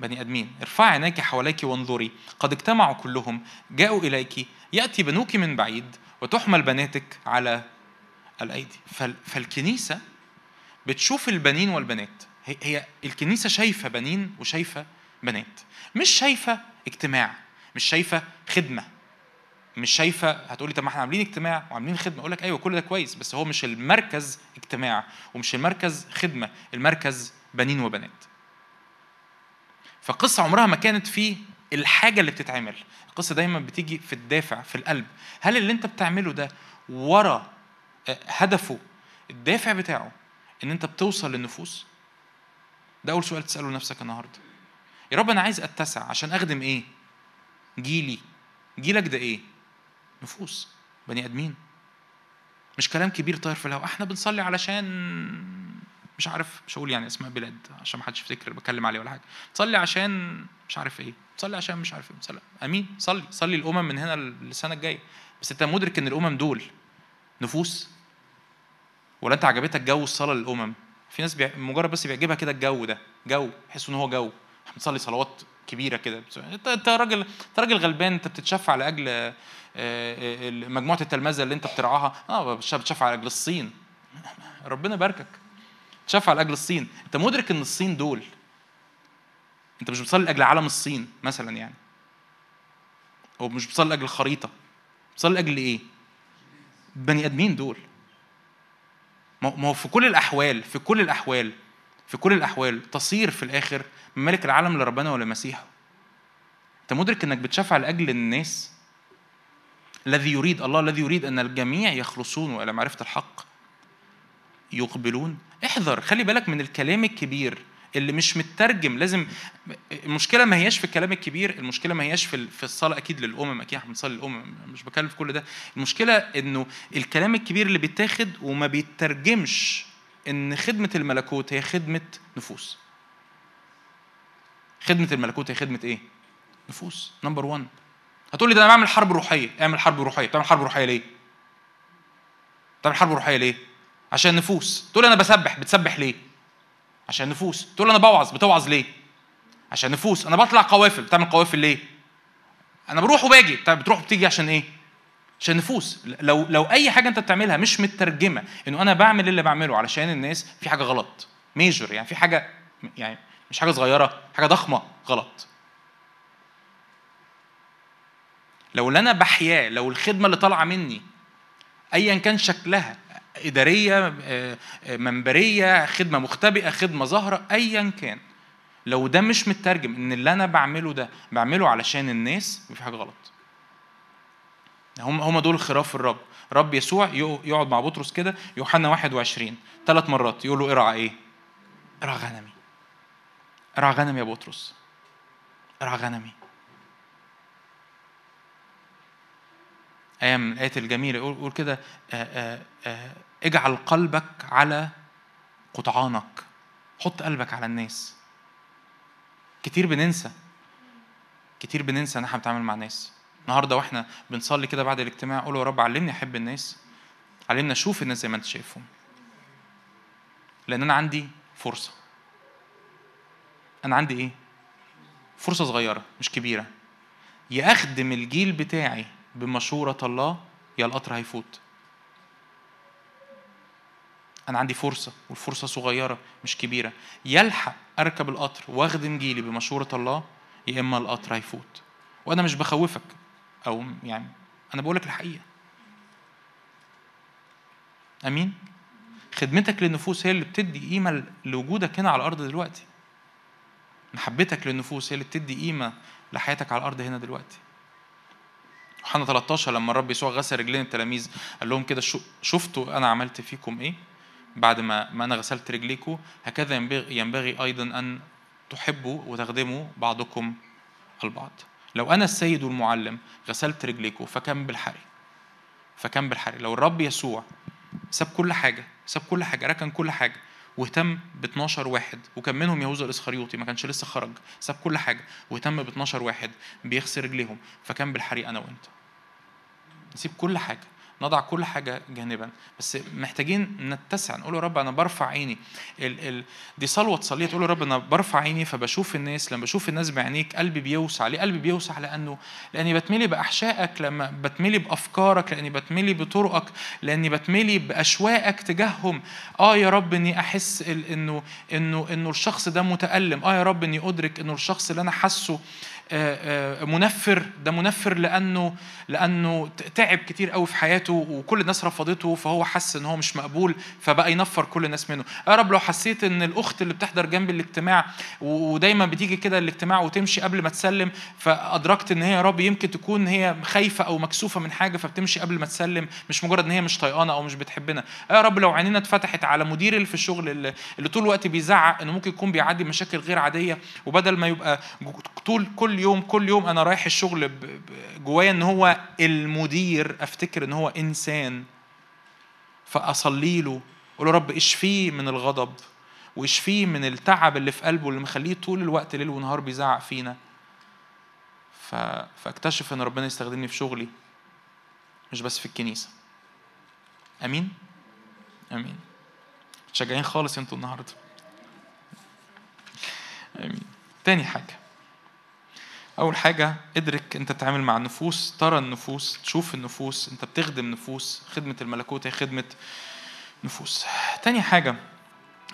[SPEAKER 1] بني آدمين. ارفعي عيناك حواليك وانظري. قد اجتمعوا كلهم جاءوا اليك يأتي بنوك من بعيد وتحمل بناتك على الأيدي. فالكنيسة بتشوف البنين والبنات. هي الكنيسة شايفة بنين وشايفة بنات. مش شايفة اجتماع مش شايفة خدمة. مش شايفة هتقولي طب ما إحنا عاملين اجتماع وعاملين خدمة. أقول لك أيوه كل ده كويس بس هو مش المركز اجتماع ومش المركز خدمة المركز بنين وبنات. فالقصة عمرها ما كانت في الحاجة اللي بتتعمل. القصة دايما بتيجي في الدافع في القلب. هل اللي أنت بتعمله ده ورا آه، هدفه الدافع بتاعه إن أنت بتوصل للنفوس؟ ده أول سؤال تسأله لنفسك النهارده. يا رب أنا عايز أتسع عشان أخدم إيه؟ جيلي. جيلك ده إيه؟ نفوس بني آدمين. مش كلام كبير طاير في الهواء. إحنا بنصلي علشان مش عارف مش هقول يعني اسماء بلاد عشان ما حدش يفتكر بتكلم عليه ولا حاجة. بتصلي عشان مش عارف إيه. بتصلي عشان مش عارف إيه. بتصلي آمين. صلي. صلي الأمم من هنا للسنة الجاية. بس انت مدرك ان الأمم دول نفوس؟ ولا انت عجبتك جو الصلاة للأمم؟ في ناس بي... مجرد بس بيعجبها كده الجو ده جو يحسوا ان هو جو. إحنا بنصلي صلوات كبيرة كده. انت انت راجل انت راجل غلبان انت بتتشفع لاجل آه، آه، مجموعة التلمذة اللي انت بترعاها. آه بتشفع على أجل الصين. ربنا يباركك. تشفع على أجل الصين. انت مدرك إن الصين دول انت مش بتصلي لأجل عالم الصين مثلا يعني. أو مش بتصلي لأجل الخريطه بتصلي لأجل إيه؟ بني آدمين دول. ما هو في كل الأحوال في كل الأحوال في كل الأحوال تصير في الآخر من ملك العالم لربنا ولمسيحه. أنت مدرك إنك بتشفع لأجل الناس؟ الذي يريد الله الذي يريد أن الجميع يخلصون وإلى معرفة الحق يقبلون. احذر خلي بالك من الكلام الكبير اللي مش مترجم. لازم المشكلة ما هياش في الكلام الكبير المشكلة ما هياش في في الصلاة. أكيد للأمم أكيد إحنا بنصلي للامم مش بكلم في كل ده. المشكلة إنه الكلام الكبير اللي بيتاخد وما بيترجمش إن خدمة الملكوت هي خدمة نفوس. خدمة الملكوت هي خدمة إيه؟ نفوس. نمبر 1 هتقول لي ده أنا بعمل حرب روحية. اعمل حرب روحية. بتعمل حرب روحية ليه؟ بتعمل حرب روحية ليه؟ عشان نفوس. تقول أنا بسبح. بتسبح ليه؟ عشان نفوس. تقول أنا بوعظ. بتوعظ ليه؟ عشان نفوس. أنا بطلع قوافل. بتعمل قوافل ليه؟ أنا بروح وباجي. بتروح وبتيجي عشان إيه؟ عشان نفوس لو لو أي حاجة أنت بتعملها مش مترجمة إنه أنا بعمل اللي بعمله علشان الناس في حاجة غلط. ميجر يعني في حاجة يعني مش حاجة صغيرة حاجة ضخمة غلط. لو اللي أنا بحياه لو الخدمة اللي طالعة مني ايا كان شكلها إدارية آه، آه، منبرية خدمة مختبئة خدمة ظاهرة ايا كان لو ده مش مترجم إن اللي أنا بعمله ده بعمله علشان الناس في حاجة غلط. هم هم دول خراف الرب. رب يسوع يقعد مع بطرس كده يوحنا 21 ثلاث مرات يقول له ارعى إيه؟ ارعى غنمي. ارعى غنمي يا بطرس. ارعى غنمي. آية من الآيات الجميلة يقول كده آه، آه، آه، اجعل قلبك على قطعانك. حط قلبك على الناس. كتير بننسى. كتير بننسى إن إحنا بنتعامل مع ناس النهارده وإحنا بنصلي كده بعد الاجتماع قول يا رب علمني أحب الناس علمنا أشوف الناس زي ما أنت شايفهم. لأن أنا عندي فرصة. أنا عندي إيه؟ فرصة صغيرة مش كبيرة. يا أخدم الجيل بتاعي بمشورة الله يا القطر هيفوت. أنا عندي فرصة والفرصة صغيرة مش كبيرة. يلحق أركب القطر وأخدم جيلي بمشورة الله يا إما القطر هيفوت. وأنا مش بخوفك. أو يعني أنا بقولك الحقيقة. أمين؟ خدمتك للنفوس هي اللي بتدي قيمة لوجودك هنا على الأرض دلوقتي. محبتك للنفوس هي اللي بتدي قيمة لحياتك على الأرض هنا دلوقتي. يوحنا 13 لما الرب يسوع غسل رجلين التلاميذ قال لهم كده شفتوا أنا عملت فيكم إيه؟ بعد ما ما أنا غسلت رجليكم هكذا ينبغي, ينبغي أيضا أن تحبوا وتخدموا بعضكم البعض. لو أنا السيد والمعلم غسلت رجليكم فكم بالحري فكم بالحري. لو الرب يسوع ساب كل حاجة ساب كل حاجة ركن كل حاجة واهتم ب 12 واحد وكان منهم يهوذا الإسخريوطي ما كانش لسه خرج ساب كل حاجة واهتم ب 12 واحد بيغسل رجليهم فكان بالحري أنا وأنت. نسيب كل حاجة. نضع كل حاجة جانبا. بس محتاجين نتسع نقول يا رب أنا برفع عيني. ال ال دي صلوة تصليها تقول يا رب أنا برفع عيني فبشوف الناس لما بشوف الناس بعينيك قلبي بيوسع. ليه قلبي بيوسع؟ لأنه لأني بتملي بأحشائك لما بتملي بأفكارك لأني بتملي بطرقك لأني بتملي بأشواقك تجاههم. آه يا رب إني أحس إنه إنه إنه الشخص ده متألم. آه يا رب إني أدرك إنه الشخص اللي أنا حاسه منفر. ده منفر لأنه لأنه تعب كتير قوي في حياته وكل الناس رفضته فهو حس إن هو مش مقبول فبقى ينفر كل الناس منه. يا رب لو حسيت إن الأخت اللي بتحضر جنب الاجتماع ودايما بتيجي كده الاجتماع وتمشي قبل ما تسلم فأدركت إن هي يا رب يمكن تكون هي خايفة أو مكسوفة من حاجة فبتمشي قبل ما تسلم مش مجرد إن هي مش طايقانا أو مش بتحبنا. يا رب لو عينينا اتفتحت على مدير اللي في الشغل اللي, اللي طول الوقت بيزعق إنه ممكن يكون بيعدي مشاكل غير عادية وبدل ما يبقى طول كل يوم كل يوم أنا رايح الشغل جوايا إن هو المدير أفتكر إن هو إنسان فأصلي له أقول رب اشفيه من الغضب واشفيه من التعب اللي في قلبه اللي مخليه طول الوقت ليل ونهار بيزعق فينا. فاكتشف إن ربنا يستخدمني في شغلي مش بس في الكنيسة. آمين؟ آمين. شجعين خالص أنتوا النهارده. آمين. تاني حاجة. أول حاجة ادرك أنت بتتعامل مع النفوس ترى النفوس تشوف النفوس أنت بتخدم نفوس خدمة الملكوت هي خدمة نفوس. تاني حاجة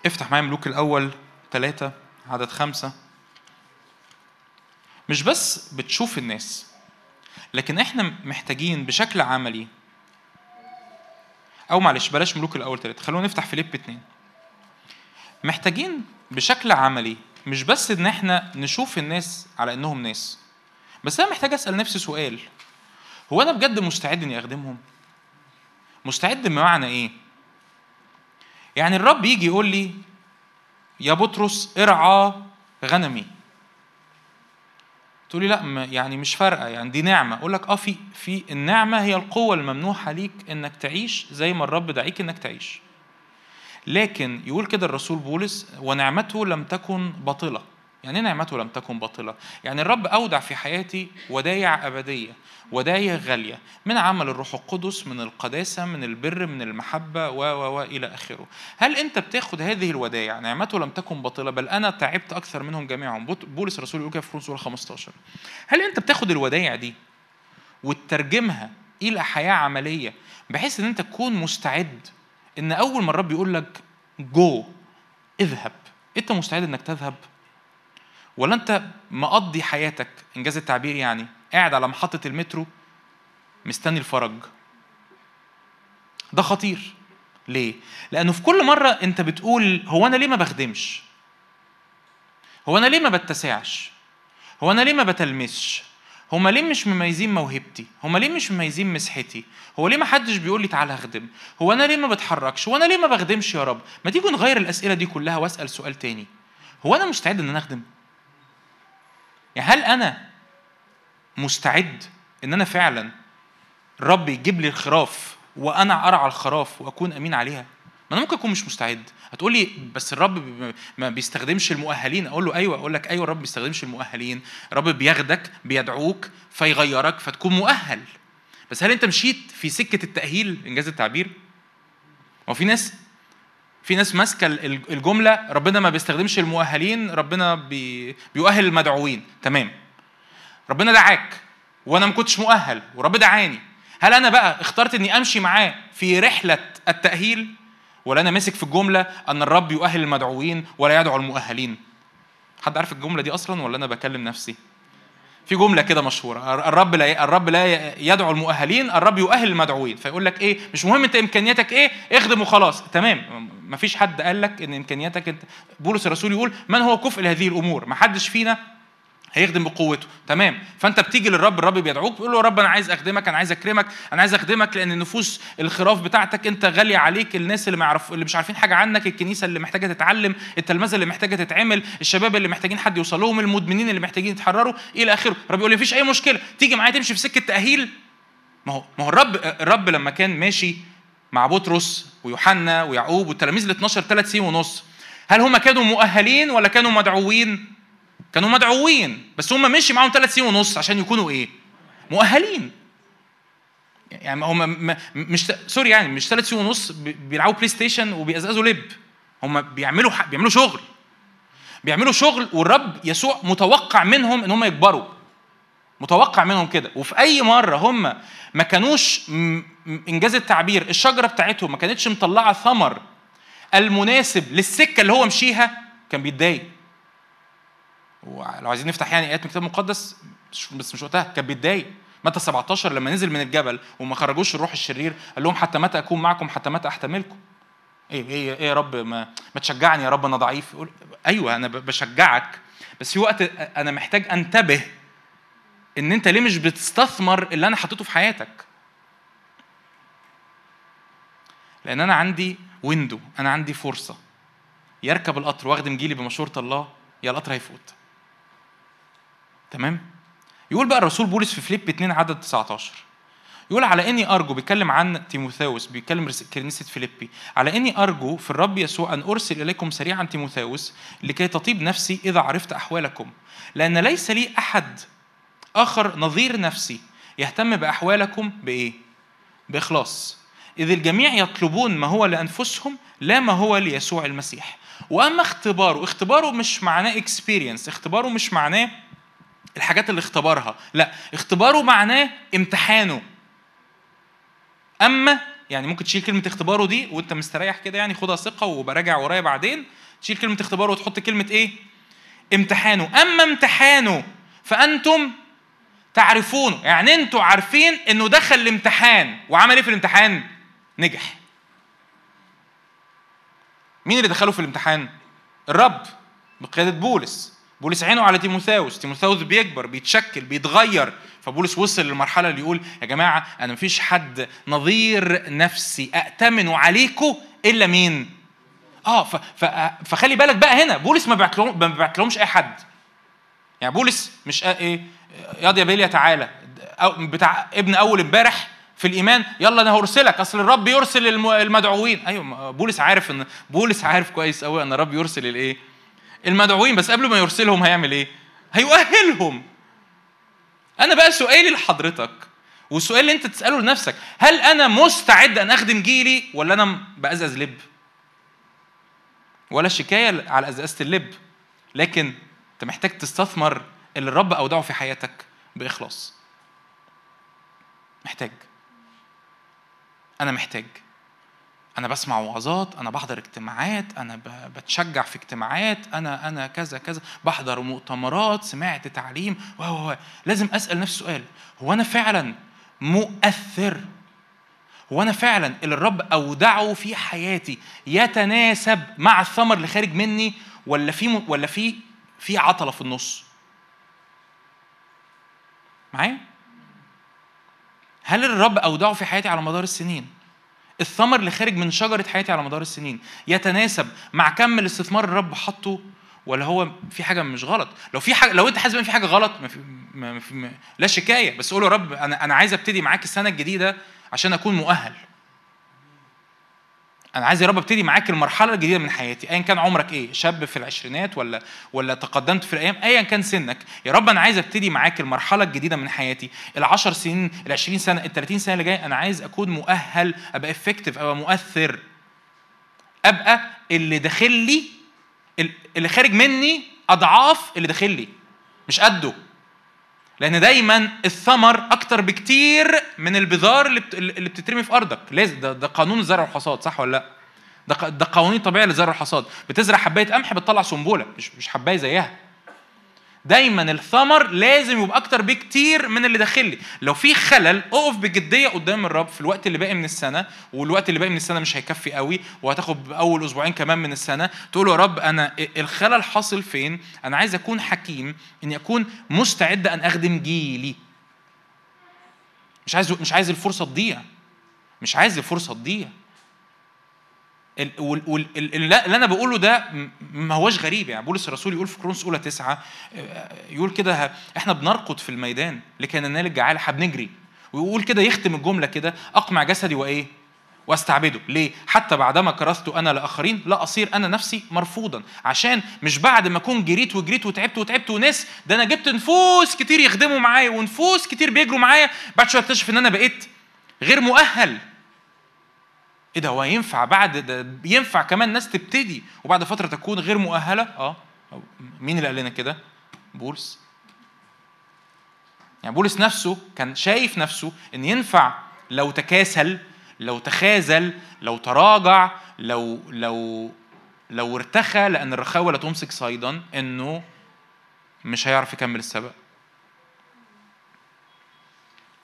[SPEAKER 1] افتح معايا ملوك الأول ثلاثة عدد خمسة. مش بس بتشوف الناس لكن إحنا محتاجين بشكل عملي أو معلش بلاش ملوك الأول ثلاثة خلونا نفتح فيليب اتنين. محتاجين بشكل عملي مش بس إن إحنا نشوف الناس على إنهم ناس بس أنا محتاج أسأل نفسي سؤال. هو أنا بجد مستعد إني أخدمهم؟ مستعد بمعنى إيه؟ يعني الرب يجي يقول لي يا بطرس ارعى غنمي. تقولي لا يعني مش فارقة يعني دي نعمة. أقول لك آه في في النعمة هي القوة الممنوحة ليك إنك تعيش زي ما الرب دعيك إنك تعيش. لكن يقول كده الرسول بولس ونعمته لم تكن باطلة. يعني إيه نعمته لم تكن باطلة؟ يعني الرب أودع في حياتي ودايع أبدية ودايع غالية. من عمل الروح القدس من القداسة من البر من المحبة و و و إلى آخره. هل أنت بتاخد هذه الودايع؟ نعمته لم تكن باطلة بل أنا تعبت أكثر منهم جميعهم بولس الرسول يقول كده في رسول 15 هل أنت بتاخد الودايع دي وتترجمها إلى حياة عملية بحيث أن أنت تكون مستعد إن أول ما الرب يقول لك جو اذهب. أنت مستعد إنك تذهب؟ ولا أنت مقضي حياتك؟ إنجاز التعبير يعني قاعد على محطة المترو مستني الفرج. ده خطير. ليه؟ لأنه في كل مرة أنت بتقول هو أنا ليه ما بخدمش؟ هو أنا ليه ما بتسعش؟ هو أنا ليه ما بتلمسش؟ هما ليه مش مميزين موهبتي؟ هما ليه مش مميزين مسحتي؟ هو ليه ما حدش بيقول لي تعالى اخدم؟ هو أنا ليه ما بتحركش؟ هو أنا ليه ما بخدمش يا رب؟ ما تيجوا نغير الأسئلة دي كلها وأسأل سؤال تاني. هو أنا مستعد إن أنا أخدم؟ يعني هل أنا مستعد إن أنا فعلا الرب يجيب لي الخراف وأنا أرعى الخراف وأكون أمين عليها؟ ما أنا ممكن اكون مش مستعد. هتقول لي بس الرب ما بيستخدمش المؤهلين. أقول له أيوه أقول لك أيوه الرب ما بيستخدمش المؤهلين. الرب بياخدك بيدعوك فيغيرك فتكون مؤهل. بس هل انت مشيت في سكة التأهيل؟ إنجاز التعبير. هو في ناس في ناس ماسكة الجملة ربنا ما بيستخدمش المؤهلين ربنا بي بيؤهل المدعوين. تمام. ربنا دعاك وأنا ما كنتش مؤهل ورب دعاني. هل أنا بقى اخترت إني أمشي معاه في رحلة التأهيل؟ ولا أنا ماسك في الجملة أن الرب يؤهل المدعوين ولا يدعو المؤهلين. حد عارف الجملة دي أصلا ولا أنا بكلم نفسي؟ في جملة كده مشهورة الرب لا الرب لا يدعو المؤهلين الرب يؤهل المدعوين. فيقول لك إيه؟ مش مهم أنت إمكانياتك إيه؟ اخدم وخلاص. تمام. ما فيش حد قال لك إن إمكانياتك انت بولس الرسول يقول من هو كفء لهذه الأمور؟ ما حدش فينا هيخدم بقوته. تمام. فانت بتيجي للرب الرب بيدعوك بيقول له يا رب أنا عايز أخدمك أنا عايز أكرمك أنا عايز أخدمك لأن النفوس الخراف بتاعتك أنت غالية عليك الناس اللي ما يعرف اللي مش عارفين حاجة عنك الكنيسة اللي محتاجة تتعلم التلمذة اللي محتاجة تتعمل الشباب اللي محتاجين حد يوصل لهم المدمنين اللي محتاجين يتحرروا إلى آخره. الرب يقول لي مفيش أي مشكلة. تيجي معايا تمشي في سكة تأهيل؟ ما هو ما هو الرب الرب لما كان ماشي مع بطرس ويوحنا ويعقوب والتلاميذ ال 12 ثلاث سنين ونص هل هم كانوا مؤهلين ولا كانوا مدعوين؟ كانوا مدعوين بس هم مشي معاهم ثلاث سنين ونص عشان يكونوا إيه؟ مؤهلين. يعني هم مش sorry يعني مش ثلاث سنين ونص بيلعبوا PlayStation وبيقزقزوا لب. هم بيعملوا بيعملوا شغل. بيعملوا شغل والرب يسوع متوقع منهم إن هم يكبروا. متوقع منهم كده. وفي أي مرة هم ما كانوش إنجاز التعبير الشجرة بتاعتهم ما كانتش مطلعة ثمر المناسب للسكة اللي هو مشيها كان بيتضايق. ولو عايزين نفتح يعني آيات من الكتاب المقدس بس مش وقتها كان بيتضايق متى 17 لما نزل من الجبل وما خرجوش الروح الشرير قال لهم حتى متى أكون معكم حتى متى أحتملكم. إيه إيه إيه يا رب ما, ما تشجعني يا رب أنا ضعيف. يقول أيوه أنا بشجعك بس في وقت أنا محتاج أنتبه إن أنت ليه مش بتستثمر اللي أنا حطيته في حياتك. لأن أنا عندي ويندو أنا عندي فرصة. يركب القطر واخدم جيلي بمشورة الله يا القطر هيفوت. تمام؟ يقول بقى الرسول بولس في فليب 2 عدد 19 يقول على إني أرجو بيتكلم عن تيموثاوس بيتكلم كنيسه فيليبي. على إني أرجو في الرب يسوع أن أرسل إليكم سريعا تيموثاوس لكي تطيب نفسي إذا عرفت أحوالكم. لأن ليس لي أحد آخر نظير نفسي يهتم بأحوالكم بإيه؟ بإخلاص. إذ الجميع يطلبون ما هو لأنفسهم لا ما هو ليسوع المسيح. وأما اختباره اختباره مش معناه اكسبيرينس اختباره مش معناه الحاجات اللي اختبرها لا اختباره معناه امتحانه. أما يعني ممكن تشيل كلمة اختباره دي وأنت مستريح كده يعني خدها ثقة وبراجع ورايا بعدين. تشيل كلمة اختباره وتحط كلمة إيه؟ امتحانه. أما امتحانه فأنتم تعرفونه. يعني أنتوا عارفين إنه دخل الامتحان. وعمل إيه في الامتحان؟ نجح. مين اللي دخله في الامتحان؟ الرب بقيادة بولس. بولس عينه على تيموثاوس. تيموثاوس بيكبر بيتشكل بيتغير. فبولس وصل للمرحلة اللي يقول يا جماعة أنا مفيش حد نظير نفسي أأتمن عليكم إلا مين؟ آه فخلي بالك بقى هنا بولس ما بعتلهمش أي حد. يعني بولس مش إيه ياض يا بيليا تعالى. بتاع ابن أول امبارح في الإيمان يلا أنا هرسلك أصل الرب يرسل المدعوين. أيوه بولس عارف ان بولس عارف كويس قوي إن الرب يرسل الإيه؟ المدعوين بس قبل ما يرسلهم هيعمل إيه؟ هيؤهلهم. أنا بقى سؤالي لحضرتك والسؤال اللي أنت تسأله لنفسك هل أنا مستعد أن أخدم جيلي ولا أنا بأزأز لب؟ ولا شكاية على أزأزة اللب لكن أنت محتاج تستثمر اللي الرب أودعه في حياتك بإخلاص. محتاج. أنا محتاج. أنا بسمع وعظات أنا بحضر اجتماعات أنا بتشجع في اجتماعات أنا أنا كذا كذا بحضر مؤتمرات سمعت تعليم و لازم أسأل نفسي سؤال هو أنا فعلا مؤثر؟ هو أنا فعلا اللي الرب أودعه في حياتي يتناسب مع الثمر اللي خارج مني ولا في ولا في في عطلة في النص؟ معايا؟ هل الرب أودعه في حياتي على مدار السنين؟ الثمر اللي خارج من شجرة حياتي على مدار السنين. يتناسب مع كم الاستثمار الرب حطه ولا هو في حاجة مش غلط؟ لو في حاجة لو انت حاسس ان في حاجة غلط ما في ما في ما لا شكاية. بس قول يا رب أنا أنا عايز أبتدي معاك السنة الجديدة عشان أكون مؤهل. أنا عايز يا رب أبتدي معاك المرحلة الجديدة من حياتي. ايا كان عمرك إيه؟ شاب في العشرينات ولا ولا تقدمت في الأيام؟ ايا كان سنك. يا رب أنا عايز أبتدي معاك المرحلة الجديدة من حياتي. ال10 سنين ال20 سنة ال30 سنة اللي جاية أنا عايز أكون مؤهل أبقى افكتيف أبقى مؤثر. أبقى اللي داخل لي اللي خارج مني أضعاف اللي داخل لي. مش قده. لأن دايما الثمر أكتر بكتير من البذار اللي بتترمي في أرضك. لازم ده, ده قانون الزرع والحصاد صح ولا لأ؟ ده ده قوانين طبيعيه للزرع والحصاد بتزرع حباية قمح بتطلع سنبله مش مش حباية زيها. دايما الثمر لازم يبقى أكتر بكتير من اللي داخل لي. لو في خلل أقف بجدية قدام الرب في الوقت اللي باقي من السنة والوقت اللي باقي من السنة مش هيكفي قوي وهتاخد أول أسبوعين كمان من السنة تقول يا رب أنا الخلل حاصل فين؟ أنا عايز أكون حكيم إني أكون مستعد أن أخدم جيلي. مش عايز مش عايز الفرصة تضيع. مش عايز الفرصة تضيع. اللي أنا بقوله ده ما هوش غريب يعني. بولس الرسول يقول في كرونس اولى تسعة يقول كده إحنا بنرقد في الميدان لكي ننال الجعاله إحنا بنجري. ويقول كده يختم الجملة كده أقمع جسدي وإيه؟ وأستعبده. ليه؟ حتى بعدما كرست أنا لآخرين لا أصير أنا نفسي مرفوضا. عشان مش بعد ما أكون جريت وجريت وتعبت وتعبت وناس ده أنا جبت نفوس كتير يخدموا معايا ونفوس كتير بيجروا معايا. بعد شوية اكتشف إن أنا بقيت غير مؤهل. إيه ده؟ هو ينفع بعد ده ينفع كمان ناس تبتدي وبعد فترة تكون غير مؤهلة؟ آه. مين اللي قال لنا كده؟ بولس. يعني بولس نفسه كان شايف نفسه إن ينفع لو تكاسل لو تخاذل لو تراجع لو لو لو ارتخى لأن الرخاوة لا تمسك صيدا إنه مش هيعرف يكمل السبق.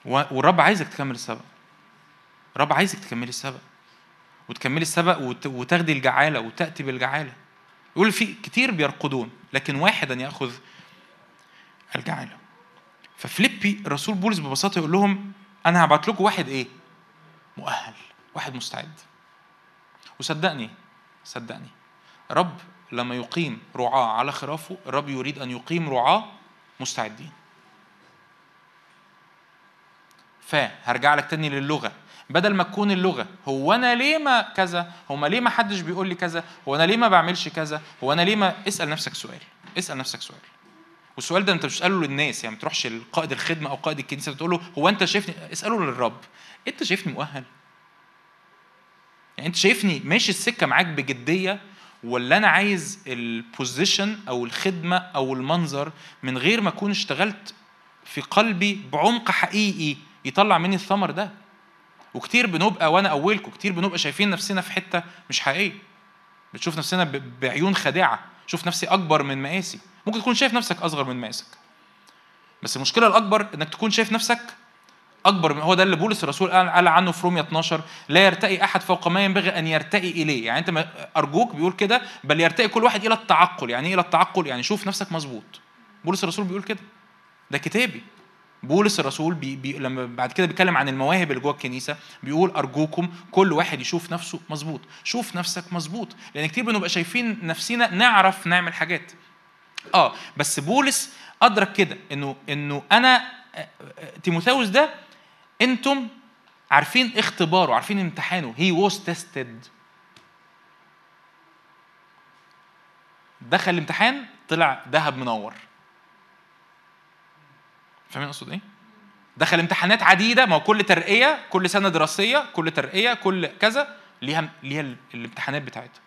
[SPEAKER 1] والرب عايزك تكمل السبق. الرب عايزك تكملي السبق. وتكملي السبق وتاخدي الجعالة وتأتي بالجعالة. يقول في كتير بيرقدون لكن واحدا يأخذ الجعالة. ففليبي الرسول بولس ببساطة يقول لهم أنا هبعت لكم واحد إيه؟ مؤهل واحد مستعد. وصدقني صدقني رب لما يقيم رعاة على خرافه الرب يريد أن يقيم رعاة مستعدين. فهرجع لك تاني للغة. بدل ما تكون اللغة هو أنا ليه ما كذا؟ هو ليه ما حدش بيقول لي كذا؟ هو أنا ليه ما بعملش كذا؟ هو أنا ليه ما اسأل نفسك سؤال. اسأل نفسك سؤال. والسؤال ده انت مش تساله للناس يعني ما تروحش لقائد الخدمة أو قائد الكنيسة تقول له هو أنت شايفني؟ اسأله للرب. أنت شايفني مؤهل؟ يعني أنت شايفني ماشي السكة معاك بجدية ولا أنا عايز البوزيشن أو الخدمة أو المنظر من غير ما أكون اشتغلت في قلبي بعمق حقيقي يطلع مني الثمر ده. وكتير بنبقى وأنا أولكم كتير بنبقى شايفين نفسنا في حتة مش حقيقية. بتشوف نفسنا بعيون خادعة. شوف نفسي أكبر من مقاسي. ممكن تكون شايف نفسك أصغر من مقاسك. بس المشكلة الأكبر إنك تكون شايف نفسك أكبر من هو ده اللي بولس الرسول قال عنه في رومية 12 لا يرتقي أحد فوق ما ينبغي أن يرتقي إليه. يعني أنت أرجوك بيقول كده بل يرتقي كل واحد إلى التعقل. يعني إيه إلى التعقل؟ يعني شوف نفسك مظبوط. بولس الرسول بيقول كده. ده كتابي. بولس الرسول بي بي لما بعد كده بيتكلم عن المواهب اللي جوه الكنيسة بيقول أرجوكم كل واحد يشوف نفسه مظبوط. شوف نفسك مظبوط. لأن كتير بنبقى شايفين نفسنا نعرف نعمل حاجات. آه بس بولس أدرك كده إنه إنه أنا تيموثاوس ده أنتم عارفين اختباره عارفين امتحانه. he was tested دخل الامتحان طلع ذهب منور. فاهمين أقصد إيه؟ دخل امتحانات عديدة ما هو كل ترقية كل سنه دراسيه كل ترقية كل كذا ليها ليها الامتحانات بتاعتها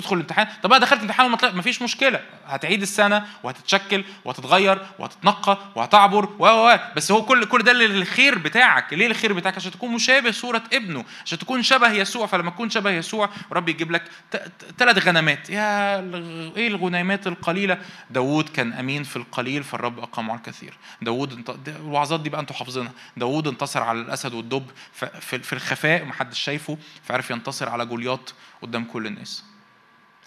[SPEAKER 1] تدخل الامتحان. طب أنا دخلت امتحان وما مفيش مشكلة. هتعيد السنة وهتتشكل وهتتغير وهتتنقى وهتعبر و و بس هو كل كل ده للخير بتاعك. ليه الخير بتاعك؟ عشان تكون مشابه صورة ابنه. عشان تكون شبه يسوع. فلما تكون شبه يسوع رب يجيب لك ثلاث غنمات. يا إيه الغنيمات القليلة؟ داوود كان أمين في القليل فالرب اقامه على الكثير. داوود الوعظات دي بقى أنتوا حافظينها. داوود انتصر على الأسد والدب في الخفاء محدش شايفه فعرف ينتصر على جولياط قدام كل الناس.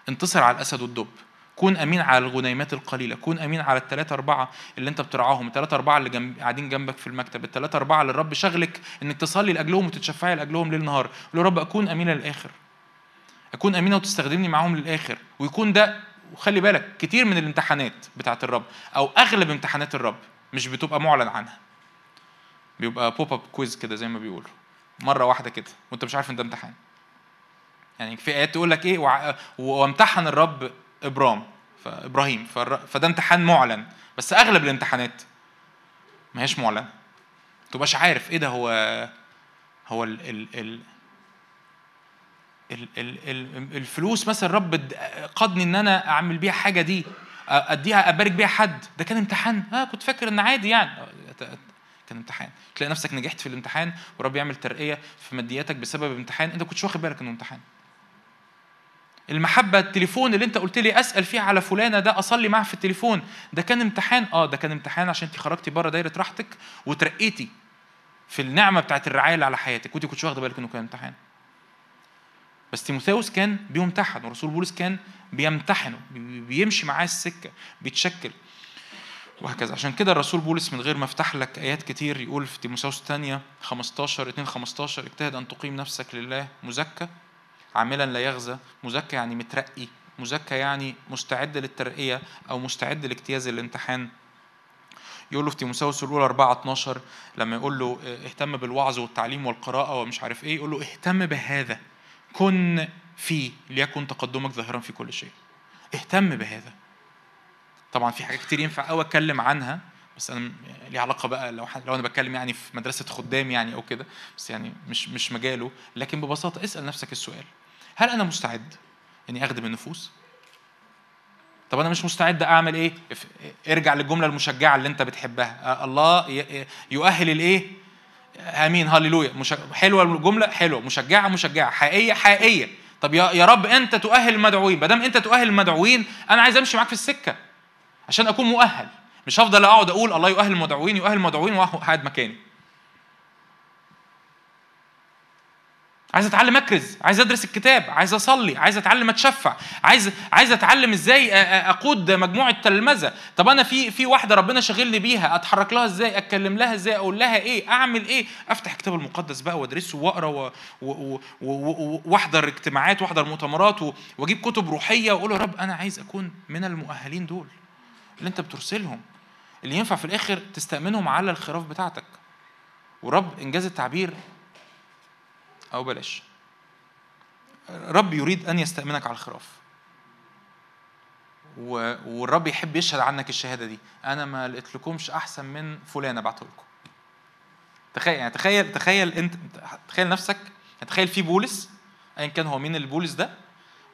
[SPEAKER 1] انتصر على الأسد والدب. كون أمين على الغنيمات القليلة. كون أمين على الثلاثة أربعة اللي أنت بترعاهم. الثلاثة أربعة اللي جنب... قاعدين جنبك في المكتب. الثلاثة أربعة اللي الرب شغلك إنك تصلي لأجلهم وتتشفعي لأجلهم ليل نهار. قول رب أكون أمينة للآخر. أكون أمينة وتستخدمني معاهم للآخر. ويكون ده وخلي بالك كتير من الامتحانات بتاعت الرب أو أغلب امتحانات الرب مش بتبقى معلن عنها. بيبقى pop-up quiz كده زي ما بيقولوا. مرة واحدة كده. وأنت مش عارف ده امتحان. يعني في آيات تقول لك إيه وامتحن الرب إبرام فابراهيم فده امتحان معلن بس أغلب الامتحانات ما هيش معلنة. ما تبقاش عارف إيه ده هو هو ال ال ال ال ال الفلوس مثلا الرب قادني إن أنا أعمل بيها حاجة دي أديها أبارك بيها حد ده كان امتحان. آه كنت فاكر إن عادي يعني. كان امتحان. تلاقي نفسك نجحت في الامتحان ورب يعمل ترقية في مادياتك بسبب امتحان. أنت كنتش واخد بالك إنه امتحان. المحبة التليفون اللي انت قلت لي أسأل فيه على فلانة ده أصلي معاه في التليفون. ده كان امتحان؟ آه ده كان امتحان عشان انت خرجتي بره دايرة راحتك وترقيتي في النعمة بتاعت الرعاية اللي على حياتك وانت كنتش واخدة بالك إنه كان امتحان. بس تيموثاوس كان بيمتحن ورسول بولس كان بيمتحنه بيمشي معاه السكة بيتشكل. وهكذا. عشان كده الرسول بولس من غير ما افتح لك آيات كتير يقول في تيموثاوس الثانية 15 2 15 اجتهد أن تقيم نفسك لله مزكى. عاملا لا يغزى مزكى يعني مترقي مزكى يعني مستعد للترقية أو مستعد لاجتياز الامتحان. يقول له في تيموثاوس الأولى 4 12 لما يقول له اهتم بالوعظ والتعليم والقراءة ومش عارف إيه يقول له اهتم بهذا. كن فيه ليكن تقدمك ظاهرا في كل شيء. اهتم بهذا. طبعا في حاجات كتير ينفع قوي أتكلم عنها بس أنا ليه علاقة بقى لو لو أنا بتكلم يعني في مدرسة خدام يعني أو كده بس يعني مش مش مجاله. لكن ببساطة اسأل نفسك السؤال. هل أنا مستعد إني أخدم النفوس؟ طب أنا مش مستعد أعمل إيه؟ ارجع للجملة المشجعة اللي أنت بتحبها. الله يؤهل الإيه؟ آمين هللويا. حلوة الجملة حلوة. مشجعة مشجعة. حقيقية حقيقية. طب يا رب أنت تؤهل المدعوين. ما دام أنت تؤهل المدعوين أنا عايز أمشي معاك في السكة عشان أكون مؤهل. مش هفضل أقعد أقول الله يؤهل المدعوين يؤهل المدعوين وقاعد مكاني. عايز اتعلم اكرز عايز ادرس الكتاب عايز اصلي عايز اتعلم اتشفع عايز عايز اتعلم إزاي اقود مجموعة تلمذه طب أنا في في واحدة ربنا شاغلني بيها اتحرك لها إزاي اتكلم لها إزاي أقول لها إيه اعمل إيه؟ افتح الكتاب المقدس بقى وادرسه واقرأ واحضر اجتماعات واحضر مؤتمرات واجيب كتب روحية واقول يا رب أنا عايز اكون من المؤهلين دول اللي انت بترسلهم اللي ينفع في الآخر تستأمنهم على الخراف بتاعتك. ورب انجاز التعبير أو بلاش. رب يريد أن يستأمنك على الخراف. والرب يحب يشهد عنك الشهادة دي. أنا ما لقيت لكمش أحسن من فلان أبعته لكم. تخيل يعني تخيل تخيل أنت تخيل نفسك تخيل في بولس ايا كان هو مين البولس ده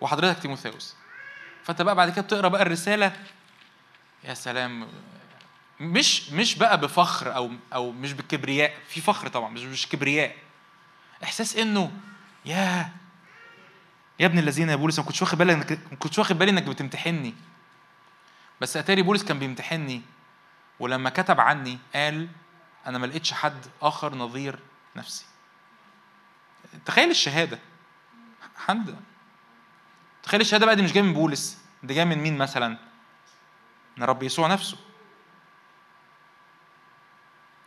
[SPEAKER 1] وحضرتك تيموثاوس. فأنت بقى بعد كده بتقرأ بقى الرسالة يا سلام مش مش بقى بفخر أو أو مش بالكبرياء في فخر طبعا مش مش كبرياء. إحساس إنه يا يا ابن الذين يا بولس ما كنتش واخد بالي إنك ما كنتش واخد بالي إنك بتمتحني. بس أتاري بولس كان بيمتحني ولما كتب عني قال أنا ما لقيتش حد آخر نظير نفسي. تخيل الشهادة. حد تخيل الشهادة بقى دي مش جاية من بولس دي جاية من مين مثلا؟ من رب يسوع نفسه.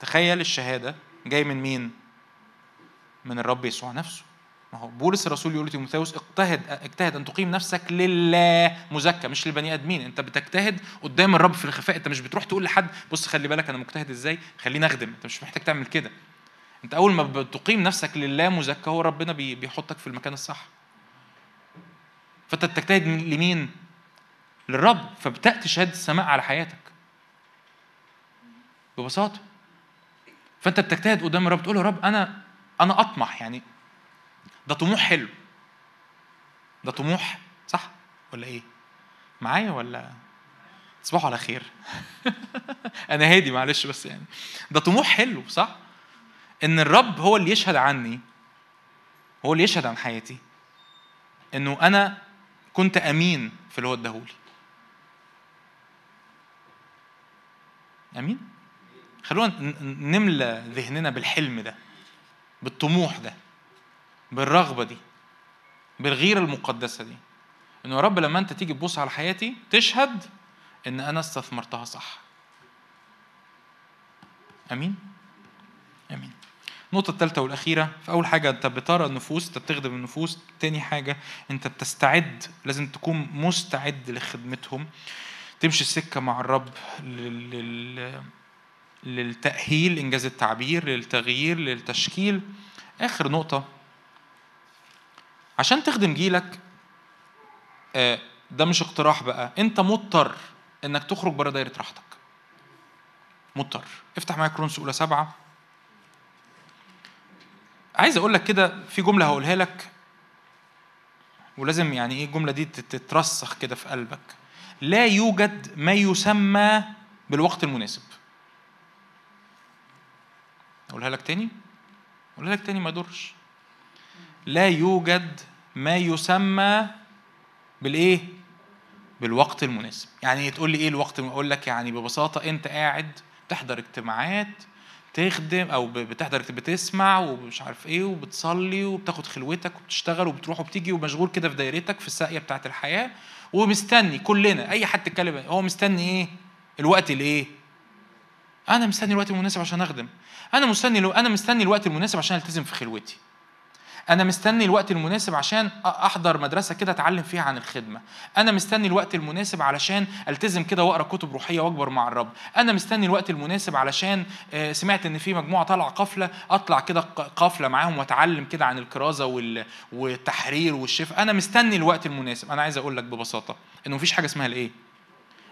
[SPEAKER 1] تخيل الشهادة جاية من مين؟ من الرب يسوع نفسه. ما هو بولس الرسول يقول لتيموثاوس اجتهد اجتهد أن تقيم نفسك لله مزكى مش للبني آدمين. أنت بتجتهد قدام الرب في الخفاء. أنت مش بتروح تقول لحد بص خلي بالك أنا مجتهد إزاي؟ خليني أخدم. أنت مش محتاج تعمل كده. أنت أول ما بتقيم نفسك لله مزكى هو ربنا بيحطك في المكان الصح. فأنت بتجتهد لمين؟ للرب. فبتاتي شهاده السماء على حياتك. ببساطة. فأنت بتجتهد قدام الرب تقول يا رب أنا أنا أطمح يعني. ده طموح حلو. ده طموح صح ولا إيه؟ معايا ولا؟ تصبحوا على خير. أنا هادي معلش بس يعني. ده طموح حلو صح؟ إن الرب هو اللي يشهد عني. هو اللي يشهد عن حياتي. إنه أنا كنت أمين في اللي هو اداهولي. أمين؟ خلونا نملى ذهننا بالحلم ده. بالطموح ده بالرغبة دي بالغيرة المقدسة دي إنه يا رب لما أنت تيجي تبص على حياتي تشهد إن أنا استثمرتها صح. آمين؟ آمين. النقطة الثالثة والأخيرة فأول حاجة أنت بترى النفوس أنت بتخدم النفوس. تاني حاجة أنت بتستعد لازم تكون مستعد لخدمتهم. تمشي السكة مع الرب لل... للتأهيل إنجاز التعبير للتغيير للتشكيل. آخر نقطة. عشان تخدم جيلك آه، ده مش اقتراح بقى. أنت مضطر إنك تخرج بره دايرة راحتك. مضطر. افتح معايا كرونس أولى سبعة. عايز أقول لك كده في جملة هقولها لك. ولازم يعني إيه الجملة دي تترسخ كده في قلبك. لا يوجد ما يسمى بالوقت المناسب. أقولها لك تاني؟ أقولها لك تاني ما يضرش. لا يوجد ما يسمى بالإيه؟ بالوقت المناسب. يعني تقول لي إيه الوقت أقول لك يعني ببساطة أنت قاعد تحضر اجتماعات تخدم أو بتحضر بتسمع ومش عارف إيه وبتصلي وبتاخد خلوتك وبتشتغل وبتروح وبتيجي ومشغول كده في دايرتك في الساقية بتاعت الحياة ومستني كلنا أي حد تتكلم هو مستني إيه؟ الوقت الإيه؟ أنا مستني الوقت المناسب عشان أخدم. أنا مستني لو أنا مستني الوقت المناسب عشان ألتزم في خلوتي. أنا مستني الوقت المناسب عشان أحضر مدرسة كده أتعلم فيها عن الخدمة. أنا مستني الوقت المناسب علشان ألتزم كده وأقرأ كتب روحية وأكبر مع الرب. أنا مستني الوقت المناسب علشان آه، سمعت إن في مجموعة طالعة قافلة أطلع كده قافلة معاهم وأتعلم كده عن الكرازة والتحرير والشفاء. أنا مستني الوقت المناسب. أنا عايز أقول لك ببساطة إنه مفيش حاجة اسمها الإيه؟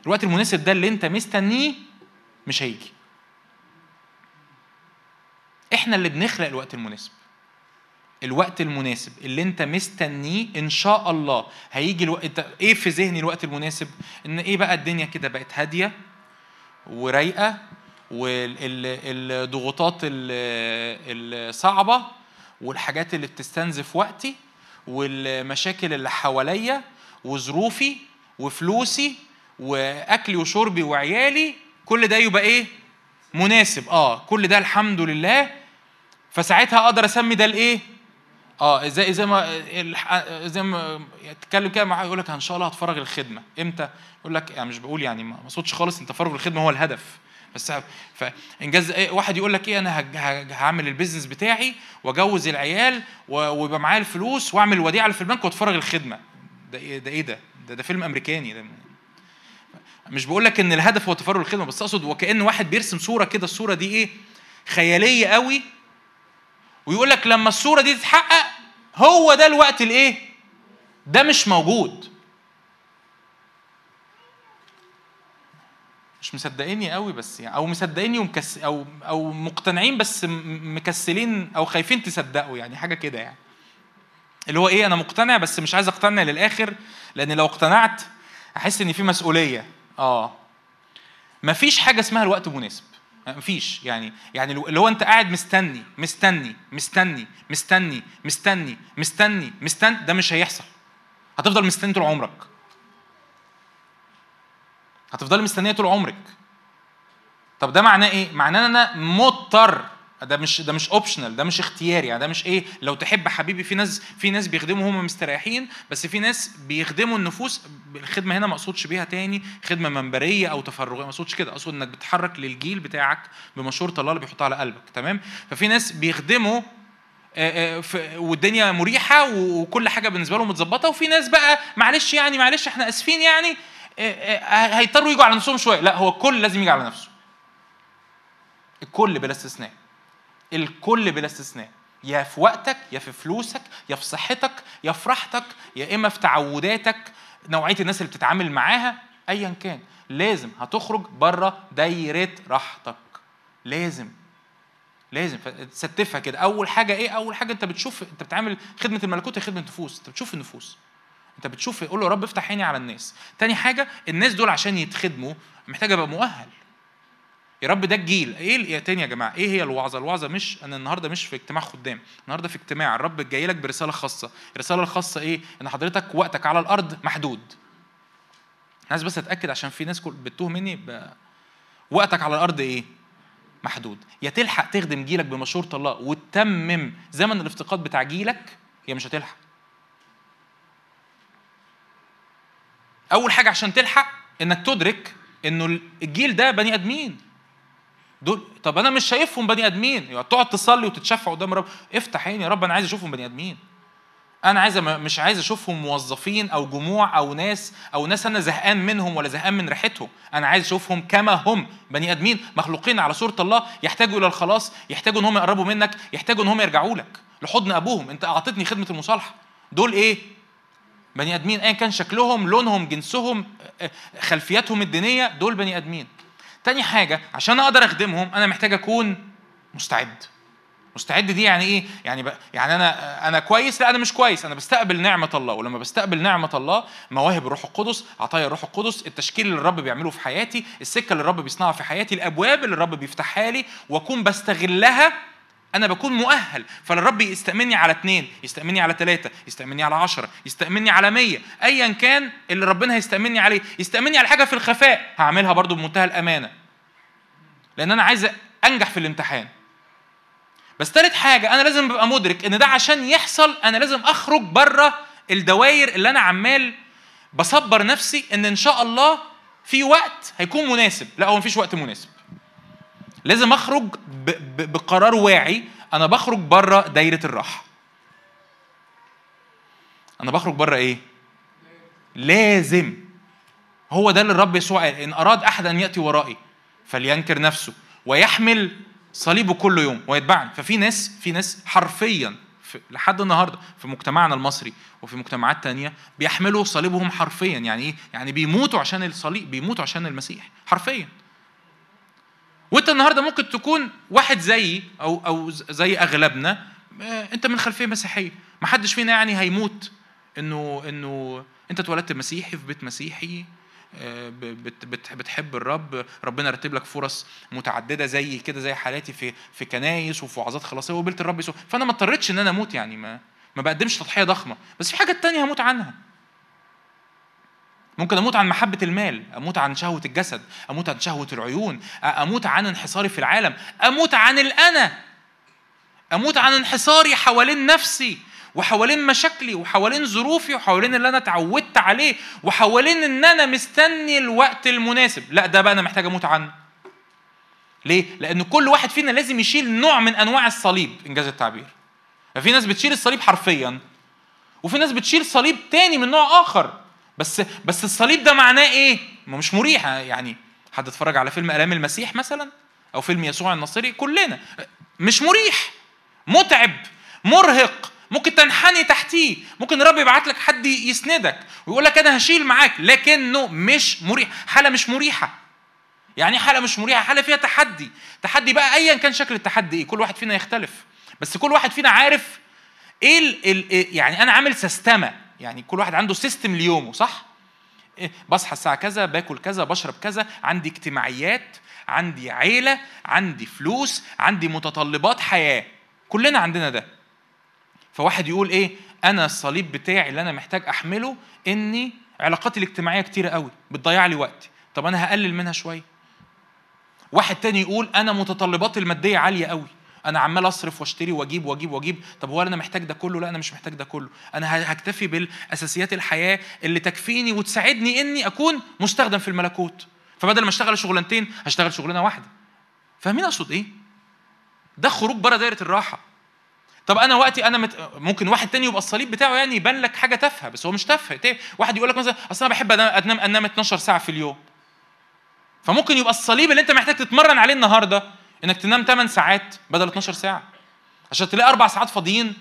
[SPEAKER 1] الوقت المناسب ده اللي أنت مستنيه مش هيجي. إحنا اللي بنخلق الوقت المناسب. الوقت المناسب اللي انت مستنيه إن شاء الله هيجي الوقت إيه في ذهني الوقت المناسب؟ إن إيه بقى الدنيا كده بقت هادية ورايقة والضغوطات الصعبة والحاجات اللي بتستنزف وقتي والمشاكل اللي حواليا وظروفي وفلوسي وأكلي وشربي وعيالي كل ده يبقى إيه؟ مناسب. آه كل ده الحمد لله فساعتها أقدر اسمي ده الايه آه زي زي ما زي ما تتكلم كده معاه يقول لك ان شاء الله هتفرغ الخدمة. إمتى؟ يقول لك يعني مش بقول يعني ما اقصدش خالص انت فرغ الخدمة هو الهدف. بس فانجاز إيه واحد يقول لك إيه أنا هعمل البيزنس بتاعي واجوز العيال ويبقى معايا الفلوس واعمل الوديعه اللي في البنك واتفرغ الخدمة. ده إيه ده إيه ده؟ ده, ده فيلم امريكاني ده. مش بقول لك ان الهدف هو تفرغ الخدمة بس اقصد وكأن واحد بيرسم صورة كده الصورة دي إيه؟ خيالية قوي ويقول لك لما الصورة دي تتحقق هو ده الوقت الإيه؟ ده مش موجود. مش مصدقيني قوي بس يعني أو مصدقيني ومكس أو أو مقتنعين بس مكسلين أو خايفين تصدقوا يعني حاجة كده يعني. اللي هو إيه أنا مقتنع بس مش عايز أقتنع للآخر لأن لو اقتنعت احس إن في مسؤولية. آه. مفيش حاجة اسمها الوقت مناسب. مفيش. يعني يعني اللي هو انت قاعد مستني مستني مستني مستني مستني مستني مستني ده مش هيحصل. هتفضل مستني طول عمرك. هتفضلي مستنية طول عمرك. طب ده معناه إيه؟ معناه إن أنا مضطر ده مش ده مش اوبشنال ده مش اختياري. يعني ده مش إيه لو تحب حبيبي في ناس في ناس بيخدموا هم مستريحين بس في ناس بيخدموا النفوس. الخدمة هنا ما أقصدش بيها تاني خدمة منبرية أو تفرغية ما أقصدش كده. أقصد إنك بتتحرك للجيل بتاعك بمشورة الله اللي بيحطها على قلبك. تمام؟ ففي ناس بيخدموا والدنيا مريحة وكل حاجة بالنسبة لهم متظبطة. وفي ناس بقى معلش يعني معلش إحنا آسفين يعني هيضطروا يجوا على نفسهم شوية. لا هو الكل لازم يجي على نفسه. الكل بلا استثناء. الكل بلا استثناء. يا في وقتك يا في فلوسك يا في صحتك يا في راحتك يا إما في تعوداتك نوعية الناس اللي بتتعامل معاها ايا كان. لازم هتخرج بره دايرة راحتك. لازم. لازم. تستفها كده. أول حاجة إيه؟ أول حاجة أنت بتشوف أنت بتعمل خدمة الملكوت هي خدمة النفوس. أنت بتشوف النفوس. أنت بتشوف قول له يا رب افتح عيني على الناس. تاني حاجة الناس دول عشان يتخدموا محتاج أبقى مؤهل. يا رب ده الجيل. إيه تاني يا جماعة إيه هي الوعظة؟ الوعظة مش أنا النهارده مش في اجتماع خدام النهارده في اجتماع. الرب جاي لك برسالة خاصة. الرسالة الخاصة إيه؟ إن حضرتك وقتك على الأرض محدود. عايز بس اتاكد عشان في ناس بتوه مني ب... وقتك على الأرض إيه؟ محدود. يا تلحق تخدم جيلك بمشورة الله وتتمم. زمن الافتقاد بتاع جيلك يا مش هتلحق. أول حاجة عشان تلحق إنك تدرك إنه الجيل ده بني آدمين. دول طب أنا مش شايفهم بني آدمين. يعني تقعد تصلي وتتشفع قدام رب. افتح عيني يا رب أنا عايز أشوفهم بني آدمين. أنا عايز مش عايز أشوفهم موظفين أو جموع أو ناس أو ناس أنا زهقان منهم ولا زهقان من ريحتهم. أنا عايز أشوفهم كما هم بني آدمين. مخلوقين على صورة الله يحتاجوا إلى الخلاص يحتاجوا إن هم يقربوا منك يحتاجوا إن هم يرجعوا لك. لحضن أبوهم. أنت أعطيتني خدمة المصالحة. دول إيه؟ بني آدمين. ايا كان شكلهم لونهم جنسهم خلفياتهم الدينية دول بني آدمين. تاني حاجة عشان أقدر أخدمهم أنا محتاج أكون مستعد. مستعد دي يعني إيه؟ يعني ب... يعني أنا أنا كويس؟ لا أنا مش كويس. أنا بستقبل نعمة الله. ولما بستقبل نعمة الله مواهب الروح القدس عطايا الروح القدس التشكيل اللي الرب بيعمله في حياتي السكة اللي الرب بيصنعها في حياتي الأبواب اللي الرب بيفتحها لي وأكون بستغلها أنا بكون مؤهل. فالرب يستأمني على اثنين يستأمني على ثلاثة يستأمني على عشرة يستأمني على مية. أيا كان اللي ربنا هيستأمني عليه. يستأمني على حاجة في الخفاء. هعملها برضو بمنتهى الأمانة. لأن أنا عايز أنجح في الامتحان. بس ثالث حاجة أنا لازم أبقى مدرك إن ده عشان يحصل أنا لازم أخرج بره الدواير اللي أنا عمال بصبر نفسي إن إن شاء الله في وقت هيكون مناسب، لا هو مفيش وقت مناسب. لازم أخرج بقرار واعي أنا بخرج بره دايرة الراحة. أنا بخرج بره إيه؟ لازم هو ده اللي الرب يسوع قال إن أراد أحد أن يأتي ورائي فلينكر نفسه ويحمل صليبه كل يوم ويتبعني ففي ناس في ناس حرفيا في لحد النهارده في مجتمعنا المصري وفي مجتمعات تانية بيحملوا صليبهم حرفيا يعني إيه؟ يعني بيموتوا عشان الصليب بيموتوا عشان المسيح حرفيا وانت النهارده ممكن تكون واحد زيي أو أو زي اغلبنا آه، انت من خلفيه مسيحيه. ما حدش فينا يعني هيموت انه انه انت اتولدت مسيحي في بيت مسيحي بتحب الرب ربنا رتب لك فرص متعدده زي كده زي حالاتي في في كنايس وفي وعظات خلاصيه وقبلت الرب يسوع. فانا ما اضطريتش إن أنا أموت يعني ما ما بقدمش تضحيه ضخمه. بس في حاجات تانية هموت عنها. ممكن أموت عن محبة المال أموت عن شهوة الجسد أموت عن شهوة العيون أموت عن انحصاري في العالم أموت عن الانا أموت عن انحصاري حوالين نفسي وحوالين مشاكلي وحوالين ظروفي وحوالين اللي أنا اتعودت عليه وحوالين إن أنا مستني الوقت المناسب. لا ده بقى أنا محتاج أموت عنه ليه؟ لأن كل واحد فينا لازم يشيل نوع من أنواع الصليب إنجاز التعبير. ففي ناس بتشيل الصليب حرفيا وفي ناس بتشيل صليب تاني من نوع آخر. بس بس الصليب ده معناه إيه؟ ما مش مريح يعني حد اتفرج على فيلم ألام المسيح مثلا؟ أو فيلم يسوع الناصري؟ كلنا. مش مريح. متعب. مرهق. ممكن تنحني تحتيه. ممكن الرب يبعت لك حد يسندك ويقول لك أنا هشيل معاك. لكنه مش مريح. حالة مش مريحة. يعني حالة مش مريحة؟ حالة فيها تحدي. تحدي بقى ايا كان شكل التحدي إيه. كل واحد فينا يختلف. بس كل واحد فينا عارف إيه إيه، يعني أنا عامل system. يعني كل واحد عنده system ليومه صح؟ إيه بصحى الساعة كذا باكل كذا بشرب كذا عندي اجتماعيات عندي عيلة عندي فلوس عندي متطلبات حياة. كلنا عندنا ده. فواحد يقول إيه أنا الصليب بتاعي اللي أنا محتاج أحمله إني علاقاتي الاجتماعية كتيرة قوي بتضيع لي وقتي طب أنا هقلل منها شوية. واحد تاني يقول أنا متطلباتي المادية عالية قوي. أنا عمال أصرف وأشتري وأجيب وأجيب وأجيب. طب هو أنا محتاج ده كله؟ لا أنا مش محتاج ده كله. أنا هكتفي بالأساسيات الحياة اللي تكفيني وتساعدني إني أكون مستخدم في الملكوت. فبدل ما أشتغل شغلانتين هشتغل شغلانة واحدة. فاهمين أقصد إيه؟ ده خروج بره دايرة الراحة. طب أنا وقتي أنا مت... ممكن واحد تاني يبقى الصليب بتاعه يعني يبان لك حاجة تافهة بس هو مش تافهه واحد يقول لك مثلا أصل أنا بحب أنام أنام 12 ساعة في اليوم. فممكن يبقى الصليب اللي أنت محتاج تتمرن عليه النهارده إنك تنام 8 ساعات بدل 12 ساعة. عشان تلاقي أربع ساعات فاضيين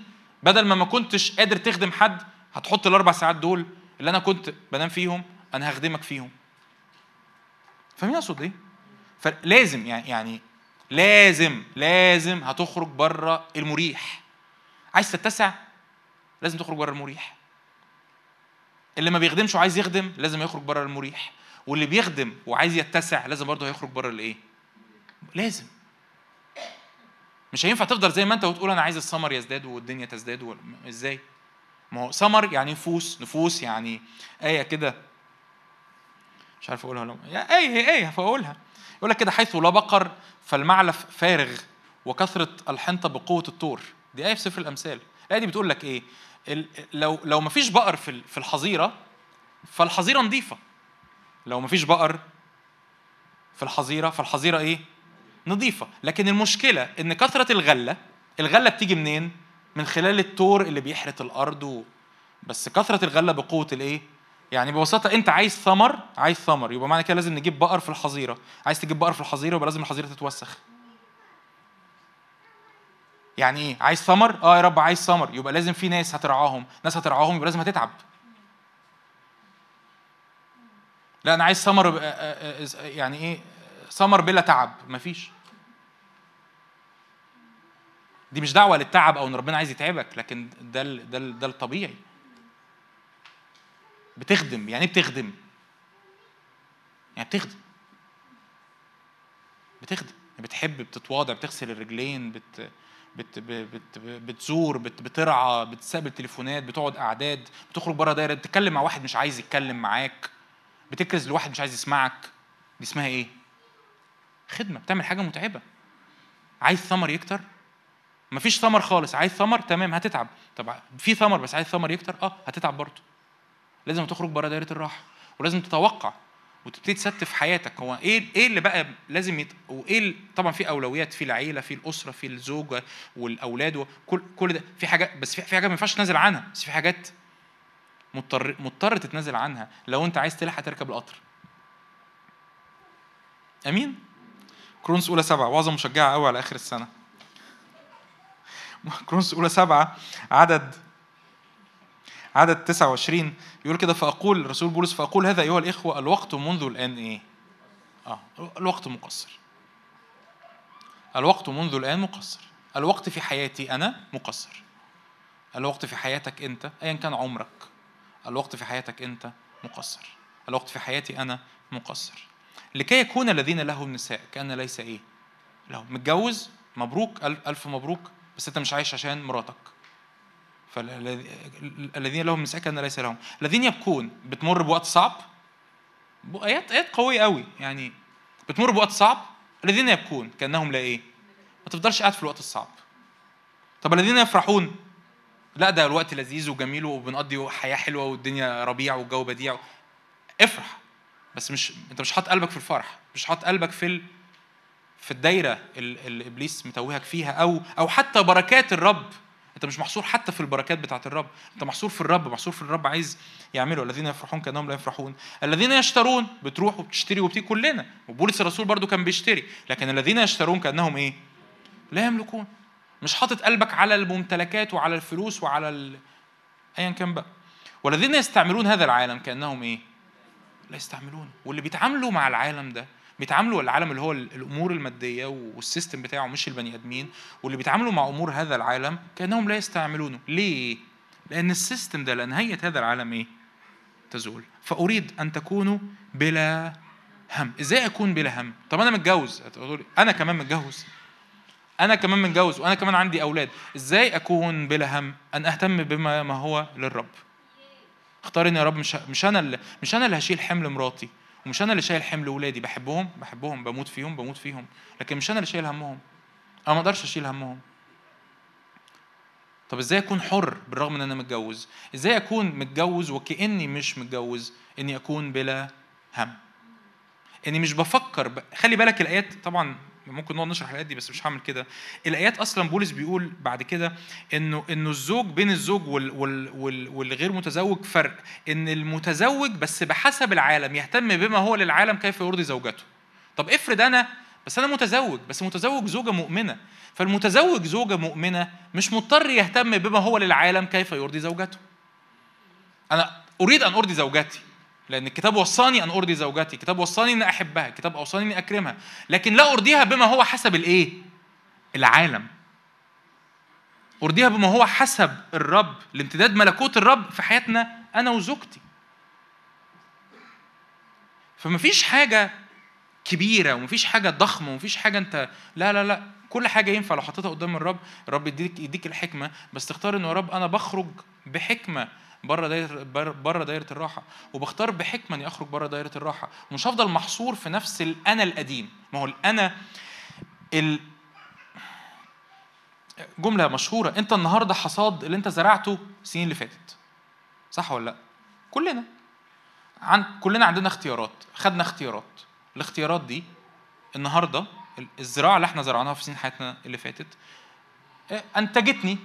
[SPEAKER 1] بدل ما ما كنتش قادر تخدم حد هتحط الأربع ساعات دول اللي أنا كنت بنام فيهم أنا هخدمك فيهم. فاهمين أقصد إيه؟ فلازم يعني يعني لازم لازم هتخرج بره المريح. عايز تتسع؟ لازم تخرج بره المريح. اللي ما بيخدمش وعايز يخدم لازم يخرج بره المريح. واللي بيخدم وعايز يتسع لازم برضه هيخرج بره الإيه؟ لازم. مش هينفع تفضل زي ما انت وتقول أنا عايز السمر يزداد والدنيا تزداد و... إزاي؟ ما هو سمر يعني نفوس نفوس يعني آية كده. مش عارف أقولها ولا آية هي آية فأقولها. يقول لك كده حيث لا بقر فالمعلف فارغ وكثرة الحنطة بقوة الطور. دي آية في سفر الأمثال. الآية دي بتقول لك إيه؟ لو لو ما فيش بقر في في الحظيرة فالحظيرة نظيفة. لو ما فيش بقر في الحظيرة فالحظيرة إيه؟ نظيفة. لكن المشكلة إن كثرة الغلة الغلة بتيجي منين؟ من خلال التور اللي بيحرث الأرض و... بس كثرة الغلة بقوة الإيه؟ يعني ببساطة أنت عايز ثمر عايز ثمر. يبقى معنى كده لازم نجيب بقر في الحظيرة. عايز تجيب بقر في الحظيرة يبقى لازم الحظيرة تتوسخ. يعني إيه؟ عايز ثمر؟ آه يا رب عايز ثمر. يبقى لازم في ناس هترعاهم. ناس هترعاهم يبقى لازم هتتعب. لا أنا عايز ثمر يعني إيه؟ ثمر بلا تعب. مفيش. دي مش دعوة للتعب أو إن ربنا عايز يتعبك لكن ده ده ده الطبيعي. بتخدم يعني إيه بتخدم؟ يعني بتخدم. بتخدم. بتحب بتتواضع بتغسل الرجلين بت بت بت بتزور بت بترعى بتستقبل تليفونات بتقعد أعداد بتخرج بره دايرة بتتكلم مع واحد مش عايز يتكلم معاك بتكرز لواحد مش عايز يسمعك. دي اسمها إيه؟ خدمة. بتعمل حاجة متعبة. عايز ثمر يكتر؟ مفيش ثمر خالص. عايز ثمر؟ تمام هتتعب. طب في ثمر بس عايز ثمر يكتر؟ آه هتتعب برضه. لازم تخرج بره دايرة الراحة ولازم تتوقع وتبتدي تستف حياتك. هو إيه إيه اللي بقى لازم يت... وإيه طبعا في أولويات في العيلة في الأسرة في الزوجه والأولاد وكل كل ده. في حاجات بس في, في حاجات ما ينفعش تنزل عنها. بس في حاجات مضطر مضطر تتنازل عنها. لو أنت عايز تلحق تركب القطر. آمين؟ كورنثوس أولى سبعة وعظة مشجعة قوي على آخر السنة. كورنثوس اولى سبعة عدد عدد 29 يقول كده فأقول الرسول بولس فأقول هذا أيها الإخوة الوقت منذ الآن إيه؟ آه الوقت مقصر. الوقت منذ الآن مقصر. الوقت في حياتي أنا مقصر. الوقت في حياتك أنت أيا كان عمرك. الوقت في حياتك أنت مقصر. الوقت في حياتي أنا مقصر. لكي يكون الذين لهم نساء كأن ليس إيه؟ لهم متجوز مبروك ألف مبروك بس أنت مش عايش عشان مراتك. فالذين لهم نساء كان ليس لهم. الذين يبكون بتمر بوقت صعب؟ ايات آيات قوية قوي. يعني بتمر بوقت صعب؟ الذين يبكون كأنهم لا إيه؟ ما تفضلش قاعد في الوقت الصعب. طب الذين يفرحون؟ لا ده الوقت لذيذ وجميل وبنقضي حياة حلوة والدنيا ربيع والجو بديع. افرح. بس مش انت مش حاطط قلبك في الفرح. مش حاطط قلبك في. في الدايرة اللي إبليس متوهك فيها أو أو حتى بركات الرب. أنت مش محصور حتى في البركات بتاعة الرب. أنت محصور في الرب. محصور في الرب عايز يعمله. الذين يفرحون كأنهم لا يفرحون. الذين يشترون بتروح وبتشتري وبتيجي كلنا. وبولس الرسول برضو كان بيشتري. لكن الذين يشترون كأنهم إيه؟ لا يملكون. مش حاطط قلبك على الممتلكات وعلى الفلوس وعلى ال... ايا كان بقى. والذين يستعملون هذا العالم كأنهم إيه؟ لا يستعملون. واللي بيتعاملوا مع العالم ده بيتعاملوا العالم اللي هو الأمور المادية وال system بتاعه مش البني آدمين واللي بيتعاملوا مع أمور هذا العالم كأنهم لا يستعملونه. ليه؟ لأن ال system ده لأن هيئة هذا العالم إيه؟ تزول. فأريد أن تكونوا بلا هم. إزاي أكون بلا هم؟ طب أنا متجوز. أنا كمان متجوز. أنا كمان متجوز وأنا كمان عندي أولاد. إزاي أكون بلا هم؟ أن أهتم بما ما هو للرب. اختارني يا رب مش مش أنا اللي مش أنا اللي هشيل حمل مراتي. ومش أنا اللي شايل حمل ولادي بحبهم بحبهم بموت فيهم بموت فيهم لكن مش أنا اللي شايل همهم. أنا ما أقدرش أشيل همهم. طب إزاي أكون حر بالرغم إن أنا متجوز؟ إزاي أكون متجوز وكأني مش متجوز؟ إني أكون بلا هم. إني مش بفكر ب... خلي بالك الآيات طبعا ممكن نقعد نشرح الآيات دي بس مش هعمل كده. الآيات أصلا بولس بيقول بعد كده إنه إنه الزوج بين الزوج وال وال وال والغير متزوج فرق. إن المتزوج بس بحسب العالم يهتم بما هو للعالم كيف يرضي زوجته. طب افرض أنا بس أنا متزوج بس متزوج زوجة مؤمنة. فالمتزوج زوجة مؤمنة مش مضطر يهتم بما هو للعالم كيف يرضي زوجته. أنا أريد أن أرضي زوجتي. لأن الكتاب وصاني أن أرضي زوجتي، الكتاب وصاني أن أحبها، الكتاب أوصاني أني أكرمها، لكن لا أرضيها بما هو حسب الإيه؟ العالم. أرضيها بما هو حسب الرب، لامتداد ملكوت الرب في حياتنا أنا وزوجتي. فمفيش حاجة كبيرة ومفيش حاجة ضخمة ومفيش حاجة أنت لا لا لا كل حاجة ينفع لو حطيتها قدام الرب الرب يديك يديك الحكمة بس تختار انه يا رب أنا بخرج بحكمة بره دايره بره دايرة الراحة. وبختار بحكمة إني أخرج بره دايرة الراحة. ومش هفضل محصور في نفس الأنا القديم. ما هو الأنا ال جملة مشهورة. أنت النهارده حصاد اللي أنت زرعته السنين اللي فاتت. صح ولا لأ؟ كلنا. عن كلنا عندنا اختيارات. خدنا اختيارات. الاختيارات دي النهارده الزراعة اللي إحنا زرعناها في سنين حياتنا اللي فاتت أنتجتني.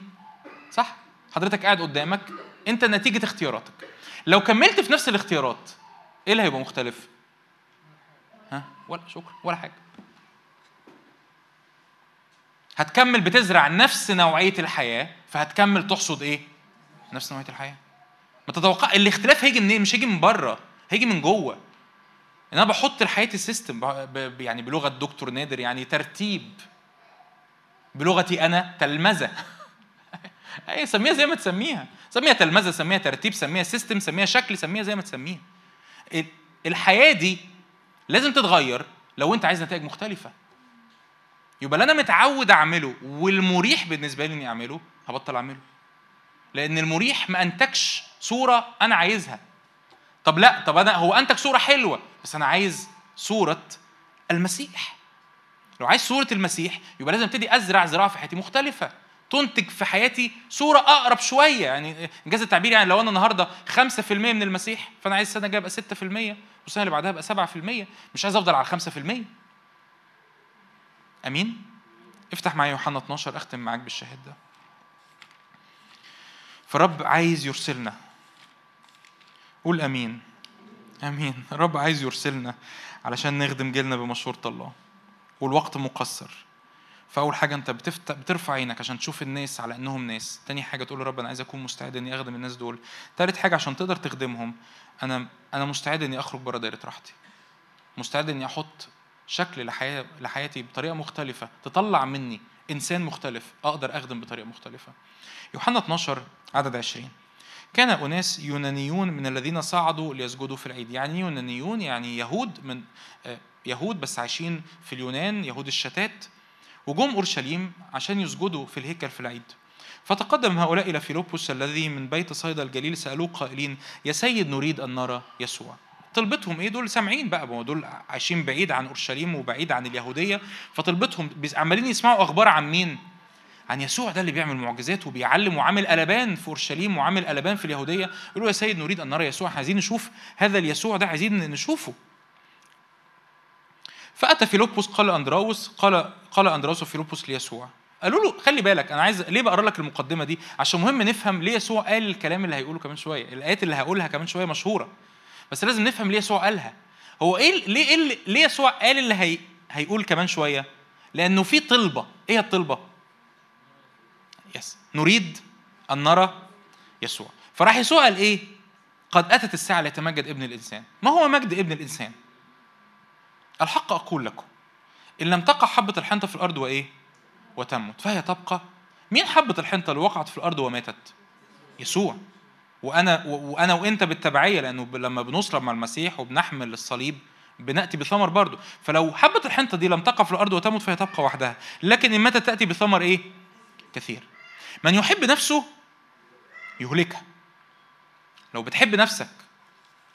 [SPEAKER 1] صح؟ حضرتك قاعد قدامك انت نتيجة اختياراتك. لو كملت في نفس الاختيارات إيه اللي هيبقى مختلف؟ ها؟ ولا شكرا ولا حاجة. هتكمل بتزرع نفس نوعية الحياة فهتكمل تحصد إيه؟ نفس نوعية الحياة. ما تتوقع الاختلاف هيجي منين؟ مش هيجي من بره هيجي من جوه. إن أنا بحط لحياتي system يعني بلغة دكتور نادر يعني ترتيب. بلغتي أنا تلمذة. أي سميها زي ما تسميها. سميها تلمذة سميها ترتيب سميها system سميها شكل سميها زي ما تسميها. الحياة دي لازم تتغير لو انت عايز نتائج مختلفة. يبقى اللي أنا متعود اعمله والمريح بالنسبة لي اني اعمله هبطل اعمله. لأن المريح ما انتجش صورة أنا عايزها. طب لا طب أنا هو انتج صورة حلوة بس أنا عايز صورة المسيح. لو عايز صورة المسيح يبقى لازم ابتدي ازرع زراعة في حياتي مختلفة. تنتج في حياتي صورة أقرب شوية. يعني إنجاز التعبير يعني لو أنا النهارده 5% من المسيح فأنا عايز السنة الجاية ابقى 6% والسنة اللي بعدها ابقى 7% مش عايز أفضل على 5% آمين؟ افتح معايا يوحنا 12 أختم معاك بالشاهد ده فرب عايز يرسلنا. قول آمين. آمين. الرب عايز يرسلنا علشان نخدم جيلنا بمشورة الله. والوقت مقصر. فأول حاجة أنت بتفتح بترفع عينك عشان تشوف الناس على إنهم ناس. تاني حاجة تقول رب أنا عايز أكون مستعد إني أخدم الناس دول. تالت حاجة عشان تقدر تخدمهم أنا أنا مستعد إني أخرج بره دايرة راحتي. مستعد إني أحط شكل لحياة لحياتي بطريقة مختلفة تطلع مني إنسان مختلف أقدر أخدم بطريقة مختلفة. يوحنا 12 عدد 20 كان أناس يونانيون من الذين صعدوا ليسجدوا في العيد. يعني يونانيون؟ يعني يهود من آه، يهود بس عايشين في اليونان يهود الشتات. وجم أورشليم عشان يسجدوا في الهيكل في العيد. فتقدم هؤلاء إلى فيلبس الذي من بيت صيدا الجليل سألوه قائلين يا سيد نريد أن نرى يسوع. طلبتهم إيه؟ دول سامعين بقى ما دول عايشين بعيد عن أورشليم وبعيد عن اليهودية. فطلبتهم عمالين يسمعوا أخبار عن مين؟ عن يسوع ده اللي بيعمل معجزات وبيعلم وعامل قلبان في أورشليم وعامل قلبان في اليهودية. يقولوا يا سيد نريد أن نرى يسوع. عايزين نشوف هذا اليسوع ده عايزين نشوفه. فأتى فيلبس قال أندراوس قال قال أندراوس وفيلبس ليسوع. قالوا له خلي بالك أنا عايز ليه بقرأ لك المقدمة دي؟ عشان مهم نفهم ليه يسوع قال الكلام اللي هيقوله كمان شوية الآيات اللي هقولها كمان شوية مشهورة. بس لازم نفهم ليه يسوع قالها. هو إيه ليه إيه ليه يسوع قال اللي هي هيقول كمان شوية؟ لأنه في طلبة. إيه الطلبة؟ يس نريد أن نرى يسوع. فراح يسوع قال إيه؟ قد أتت الساعة ليتمجد ابن الإنسان. ما هو مجد ابن الإنسان؟ الحق أقول لكم إن لم تقع حبة الحنطة في الأرض وإيه؟ وتمت فهي تبقى مين حبة الحنطة اللي وقعت في الأرض وماتت؟ يسوع. وأنا وأنا وأنت بالتبعية لأنه لما بنصلب مع المسيح وبنحمل الصليب بنأتي بثمر برضه. فلو حبة الحنطة دي لم تقع في الأرض وتمت فهي تبقى وحدها. لكن إن ماتت تأتي بثمر إيه؟ كثير. من يحب نفسه يهلكها. لو بتحب نفسك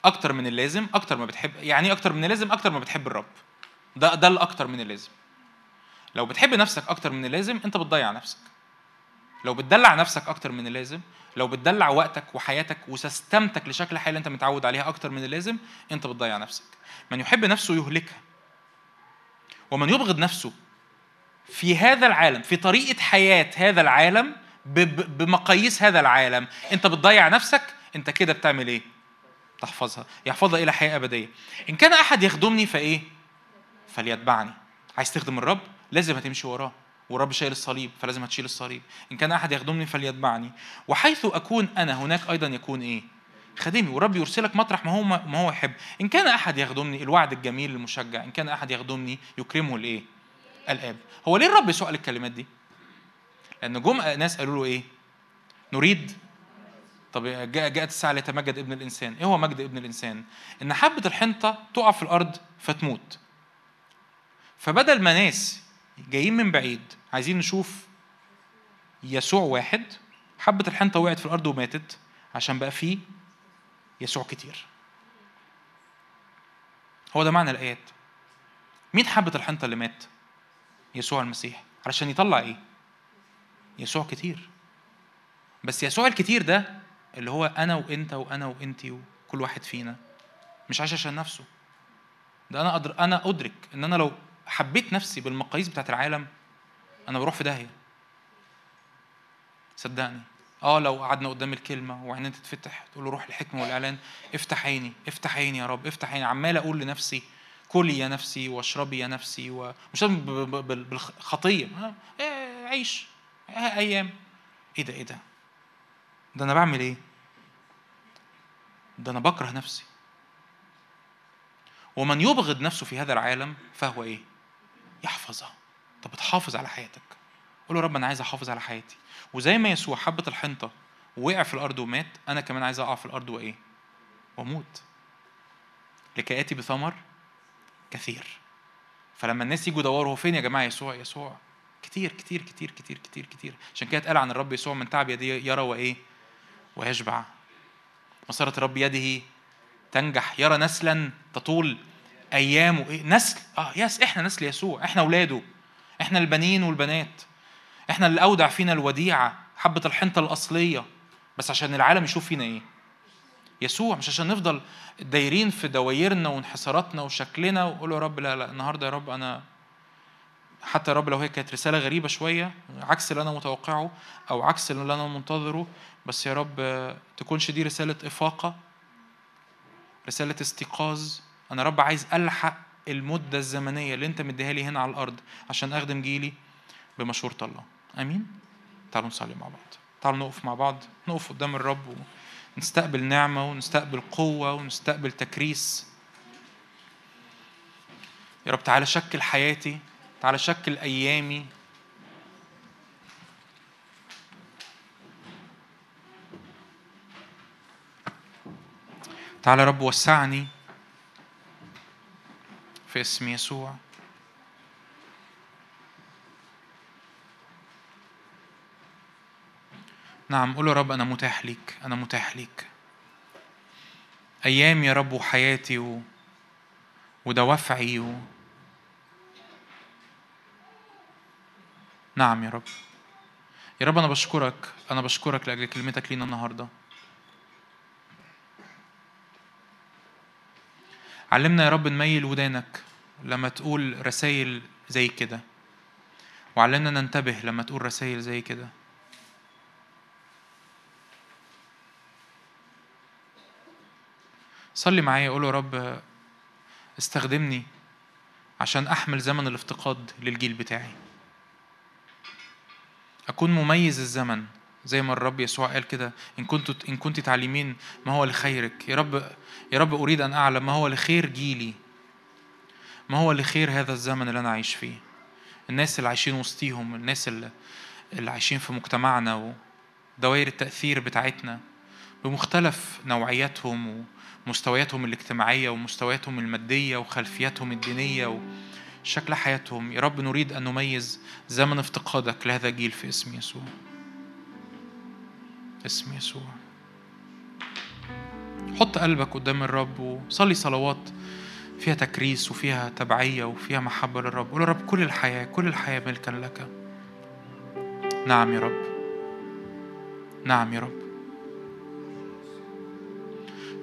[SPEAKER 1] أكتر من اللازم أكتر ما بتحب يعني أكتر من اللازم أكتر ما بتحب الرب. ده ده الأكتر من اللازم. لو بتحب نفسك أكتر من اللازم أنت بتضيع نفسك. لو بتدلع نفسك أكتر من اللازم لو بتدلع وقتك وحياتك وسيستمتك لشكل الحياة اللي أنت متعود عليها أكتر من اللازم أنت بتضيع نفسك. من يحب نفسه يهلكها. ومن يبغض نفسه في هذا العالم في طريقة حياة هذا العالم بمقاييس هذا العالم. أنت بتضيع نفسك أنت كده بتعمل إيه؟ تحفظها يحفظها إلى حياة أبدية. إن كان أحد يخدمني فإيه؟ فليتبعني. عايز تخدم الرب؟ لازم هتمشي وراه. والرب شايل الصليب فلازم هتشيل الصليب. إن كان أحد يخدمني فليتبعني. وحيث أكون أنا هناك أيضا يكون إيه؟ خدمي والرب يرسلك مطرح ما هو ما هو يحب. إن كان أحد يخدمني الوعد الجميل المشجع. إن كان أحد يخدمني يكرمه الإيه؟ الآب. هو ليه الرب يسوع الكلمات دي؟ لأن جم ناس قالوا له إيه؟ نريد طب جاء جاءت الساعة ليتمجد ابن الإنسان. إيه هو مجد ابن الإنسان؟ إن حبة الحنطة تقع في الأرض فتموت. فبدل ما ناس جايين من بعيد عايزين نشوف يسوع واحد حبة الحنطة وقعت في الأرض وماتت عشان بقى فيه يسوع كتير. هو ده معنى الآيات. مين حبة الحنطة اللي مات؟ يسوع المسيح. علشان يطلع إيه؟ يسوع كتير. بس يسوع الكتير ده اللي هو أنا وأنت وأنا وأنت وكل واحد فينا. مش عايش عشان نفسه. ده أنا أدر... أنا أدرك إن أنا لو حبيت نفسي بالمقاييس بتاعت العالم أنا بروح في داهية. صدقني. آه لو قعدنا قدام الكلمة وعينين تتفتح تقول له روح الحكمة والإعلان افتح عيني افتح عيني يا رب افتح عيني. عمال أقول لنفسي كلي يا نفسي واشربي يا نفسي ومش لازم بالخطيه إيه عيش. أيام. إيه ده إيه ده؟ ده أنا بعمل إيه؟ ده أنا بكره نفسي. ومن يبغض نفسه في هذا العالم فهو إيه؟ يحفظها طب بتحافظ على حياتك. قول له رب أنا عايز أحافظ على حياتي. وزي ما يسوع حبة الحنطة وقع في الأرض ومات أنا كمان عايز أقع في الأرض وإيه؟ وأموت. لكي آتي بثمر كثير. فلما الناس يجوا يدوروا هو فين يا جماعة؟ يسوع يسوع. كتير كتير كتير كتير كتير كتير. عشان كده اتقال عن الرب يسوع من تعب يديه يرى وإيه؟ ويشبع. مسارة الرب يده تنجح يرى نسلا تطول أيامه. إيه؟ نسل آه يس إحنا نسل يسوع إحنا أولاده إحنا البنين والبنات. إحنا اللي أودع فينا الوديعة حبة الحنطة الأصلية. بس عشان العالم يشوف فينا إيه؟ يسوع مش عشان نفضل دايرين في دوايرنا وانحساراتنا وشكلنا وقول يا رب لا لا النهارده يا رب أنا حتى يا رب لو هي كانت رسالة غريبة شوية عكس اللي أنا متوقعه أو عكس اللي أنا منتظره بس يا رب تكونش دي رسالة إفاقة رسالة استيقاظ. أنا رب عايز ألحق المدة الزمنية اللي أنت مديها لي هنا على الأرض عشان أخدم جيلي بمشورة الله. آمين؟ تعالوا نصلي مع بعض. تعالوا نقف مع بعض نقف قدام الرب ونستقبل نعمة ونستقبل قوة ونستقبل تكريس. يا رب تعالى شكل حياتي تعالى شكل أيامي. تعالى رب وسعني في اسم يسوع. نعم قول يا رب أنا متاح ليك أنا متاح ليك. أيام يا رب وحياتي و... ودوافعي و... نعم يا رب. يا رب أنا بشكرك أنا بشكرك لأجل كلمتك لينا النهاردة. علمنا يا رب نميل ودانك لما تقول رسائل زي كده. وعلمنا ننتبه لما تقول رسائل زي كده. صلي معايا قول يا رب استخدمني عشان أحمل زمن الافتقاد للجيل بتاعي. أكون مميز الزمن زي ما الرب يسوع قال كده إن كنت إن كنت تعلمين ما هو لخيرك. يا رب يا رب أريد أن أعلم ما هو لخير جيلي. ما هو لخير هذا الزمن اللي أنا عايش فيه. الناس اللي عايشين وسطيهم الناس اللي, اللي عايشين في مجتمعنا ودوائر التأثير بتاعتنا بمختلف نوعياتهم مستوياتهم الاجتماعية ومستوياتهم المادية وخلفياتهم الدينية وشكل حياتهم. يا رب نريد أن نميز زمن افتقادك لهذا الجيل في اسم يسوع. اسم يسوع. حط قلبك قدام الرب وصلي صلوات فيها تكريس وفيها تبعية وفيها محبة للرب. قول رب كل الحياة كل الحياة ملكا لك. نعم يا رب. نعم يا رب.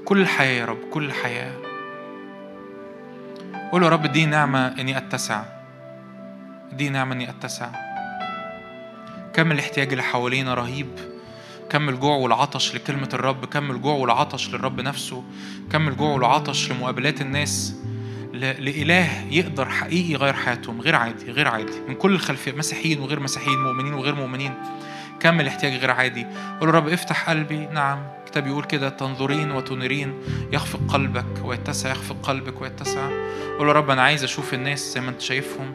[SPEAKER 1] كل الحياة يا رب كل الحياة. قول يا رب دي نعمة إني أتسع. دي نعمة إني أتسع. كم الاحتياج اللي حوالينا رهيب. كم الجوع والعطش لكلمة الرب. كم الجوع والعطش للرب نفسه. كم الجوع والعطش لمقابلات الناس. لإله يقدر حقيقي يغير حياتهم. غير عادي غير عادي. من كل الخلفيات مسيحيين وغير مسيحيين مؤمنين وغير مؤمنين. كم الاحتياج غير عادي. قول رب افتح قلبي. نعم. الكتاب يقول كده تنظرين وتنيرين يخفق قلبك ويتسع يخفق قلبك ويتسع. قول يا رب أنا عايز أشوف الناس زي ما أنت شايفهم.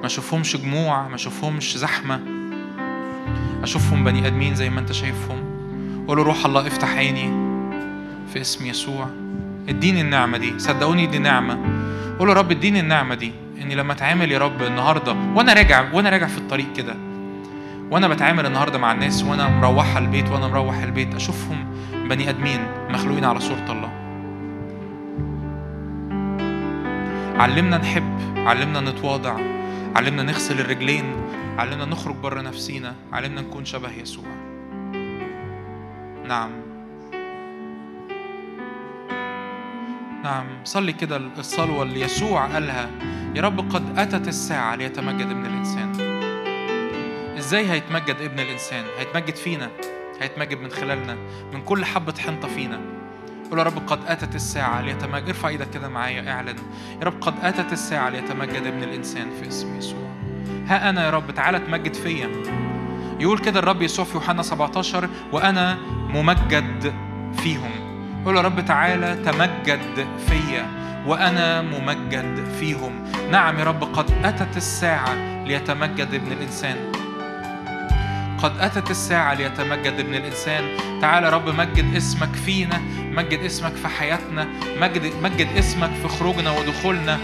[SPEAKER 1] ما أشوفهمش جموع ما أشوفهمش زحمة. أشوفهم بني آدمين زي ما أنت شايفهم. قول روح الله افتح عيني في اسم يسوع. اديني النعمة دي. صدقوني دي نعمة. قول له رب اديني النعمة دي إني لما أتعامل يا رب النهارده وأنا راجع وأنا راجع في الطريق كده وأنا بتعامل النهارده مع الناس وأنا مروحها البيت وأنا مروح البيت أشوفهم بني آدمين مخلوقين على صورة الله. علمنا نحب علمنا نتواضع علمنا نغسل الرجلين علمنا نخرج بره نفسينا علمنا نكون شبه يسوع. نعم. نعم. صلي كده الصلوة اللي يسوع قالها يا رب قد أتت الساعة ليتمجد ابن الإنسان. إزاي هيتمجد ابن الإنسان؟ هيتمجد فينا؟ هيتمجد من خلالنا؟ من كل حبة حنطة فينا؟ قول يا رب قد أتت الساعة ليتمجد. ارفع إيدك كده معايا اعلن. يا رب قد أتت الساعة ليتمجد ابن الإنسان في اسم يسوع. ها أنا يا رب تعالى تمجد فيا. يقول كده الرب يسوع في يوحنا 17 وأنا ممجد فيهم. قول يا رب تعالى تمجد فيا. وأنا ممجد فيهم. نعم يا رب قد أتت الساعة ليتمجد ابن الإنسان. قد أتت الساعة ليتمجد ابن الإنسان. تعالى يا رب مجد اسمك فينا مجد اسمك في حياتنا مجد, مجد اسمك في خروجنا ودخولنا.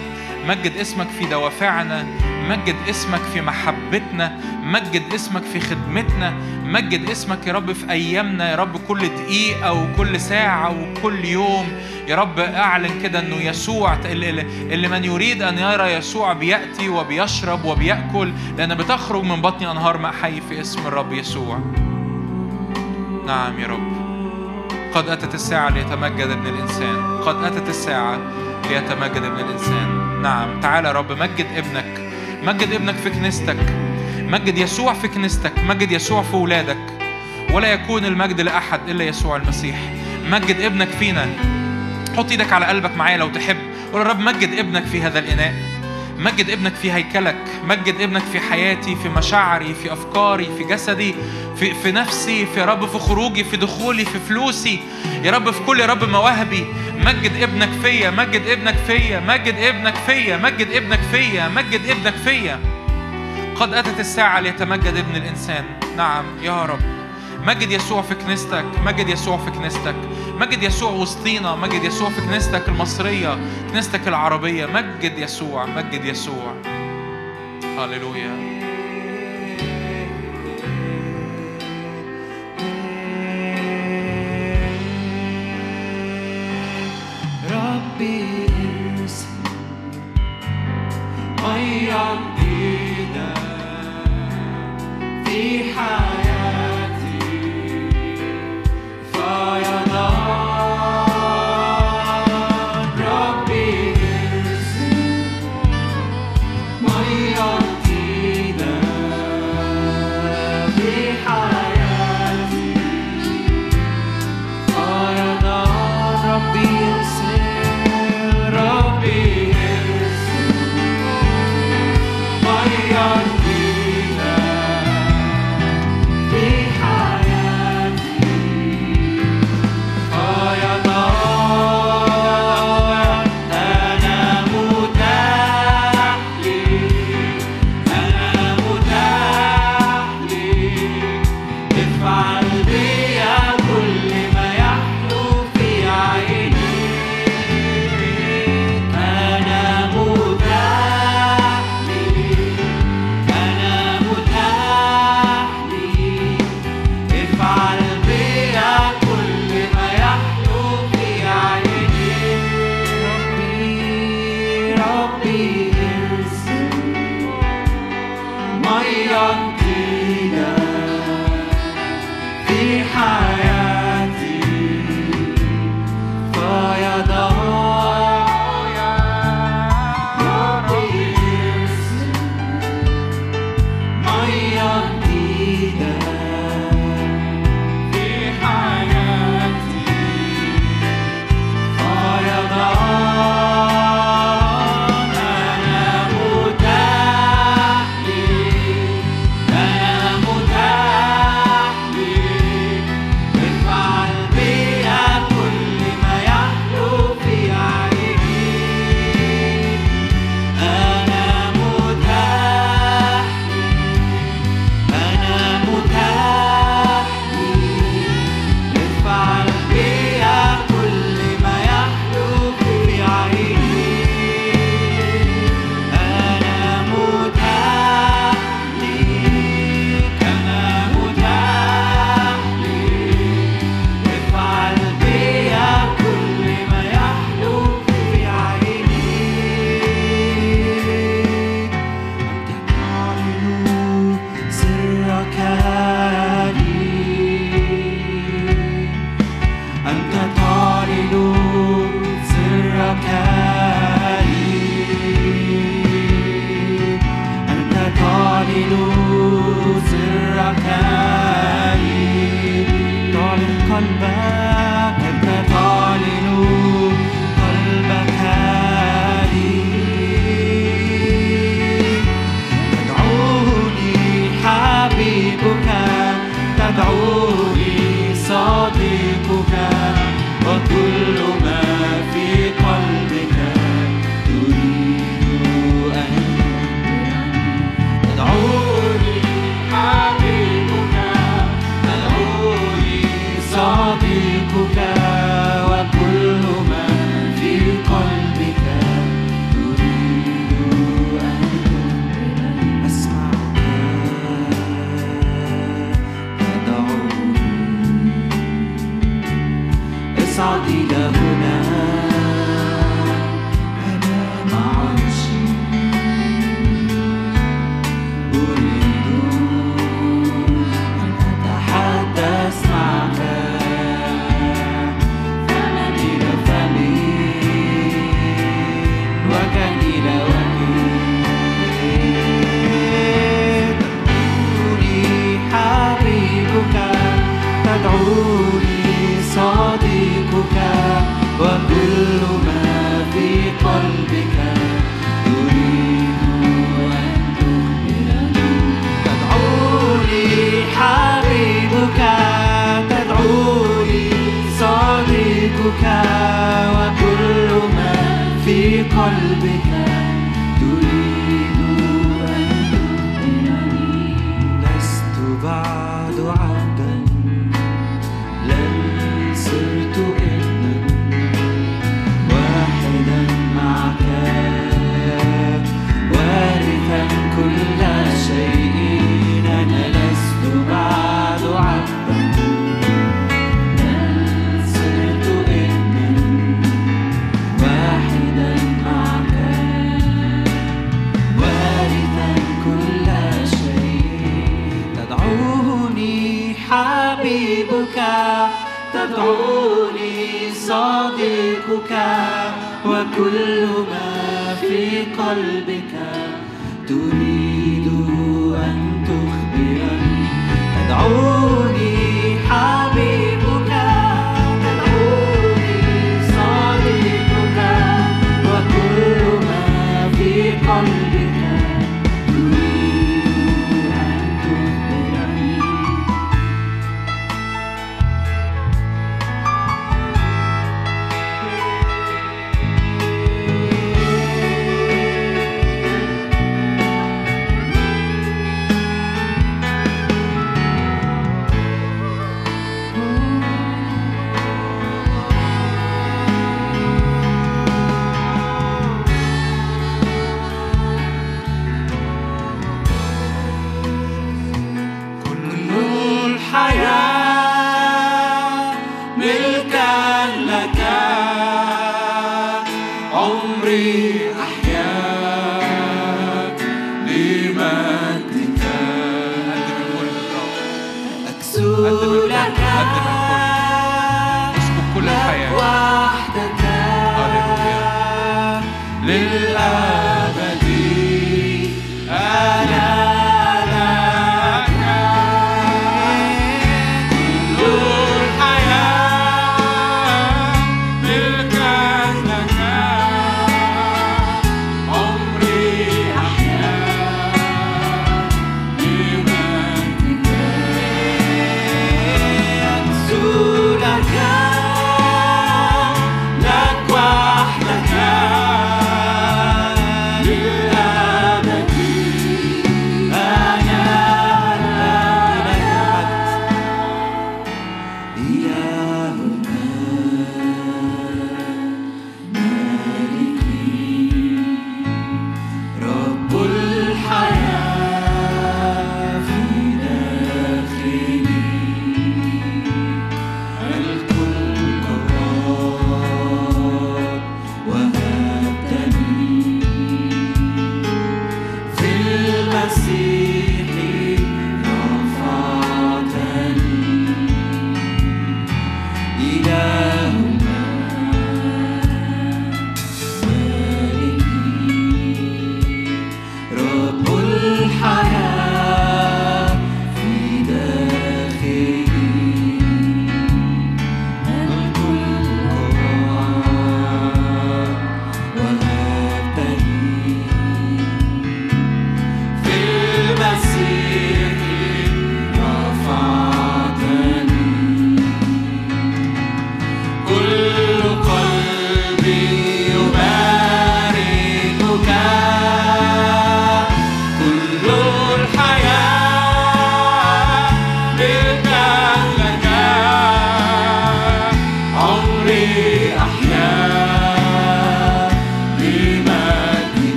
[SPEAKER 1] مجد اسمك في دوافعنا مجد اسمك في محبتنا مجد اسمك في خدمتنا مجد اسمك يا رب في أيامنا يا رب كل دقيقة وكل ساعة وكل يوم. يا رب أعلن كده إنه يسوع اللي من يريد أن يرى يسوع بيأتي وبيشرب وبيأكل لأن بتخرج من بطني أنهار ماء حي في اسم الرب يسوع. نعم يا رب. قد أتت الساعة ليتمجد ابن الإنسان. قد أتت الساعة ليتمجد ابن الإنسان. نعم. يا رب مجد ابنك مجد ابنك في كنيستك مجد يسوع في كنيستك مجد يسوع في ولادك. ولا يكون المجد لأحد إلا يسوع المسيح. مجد ابنك فينا. حط إيدك على قلبك معايا لو تحب. قول يا رب مجد ابنك في هذا الإناء. مجد ابنك في هيكلك مجد ابنك في حياتي في مشاعري في أفكاري في جسدي في, في نفسي في رب في خروجي في دخولي في فلوسي. يا رب في كل يا رب مواهبي. مجد ابنك فيا مجد ابنك فيا مجد ابنك فيا مجد ابنك فيا مجد ابنك فيا. قد أتت الساعة ليتمجد ابن الإنسان. نعم يا رب. مجد يسوع في كنيستك مجد يسوع في كنيستك مجد يسوع وسطينا مجد يسوع في كنيستك المصرية كنيستك العربية مجد يسوع مجد يسوع. هللويا. ربي مية جديدة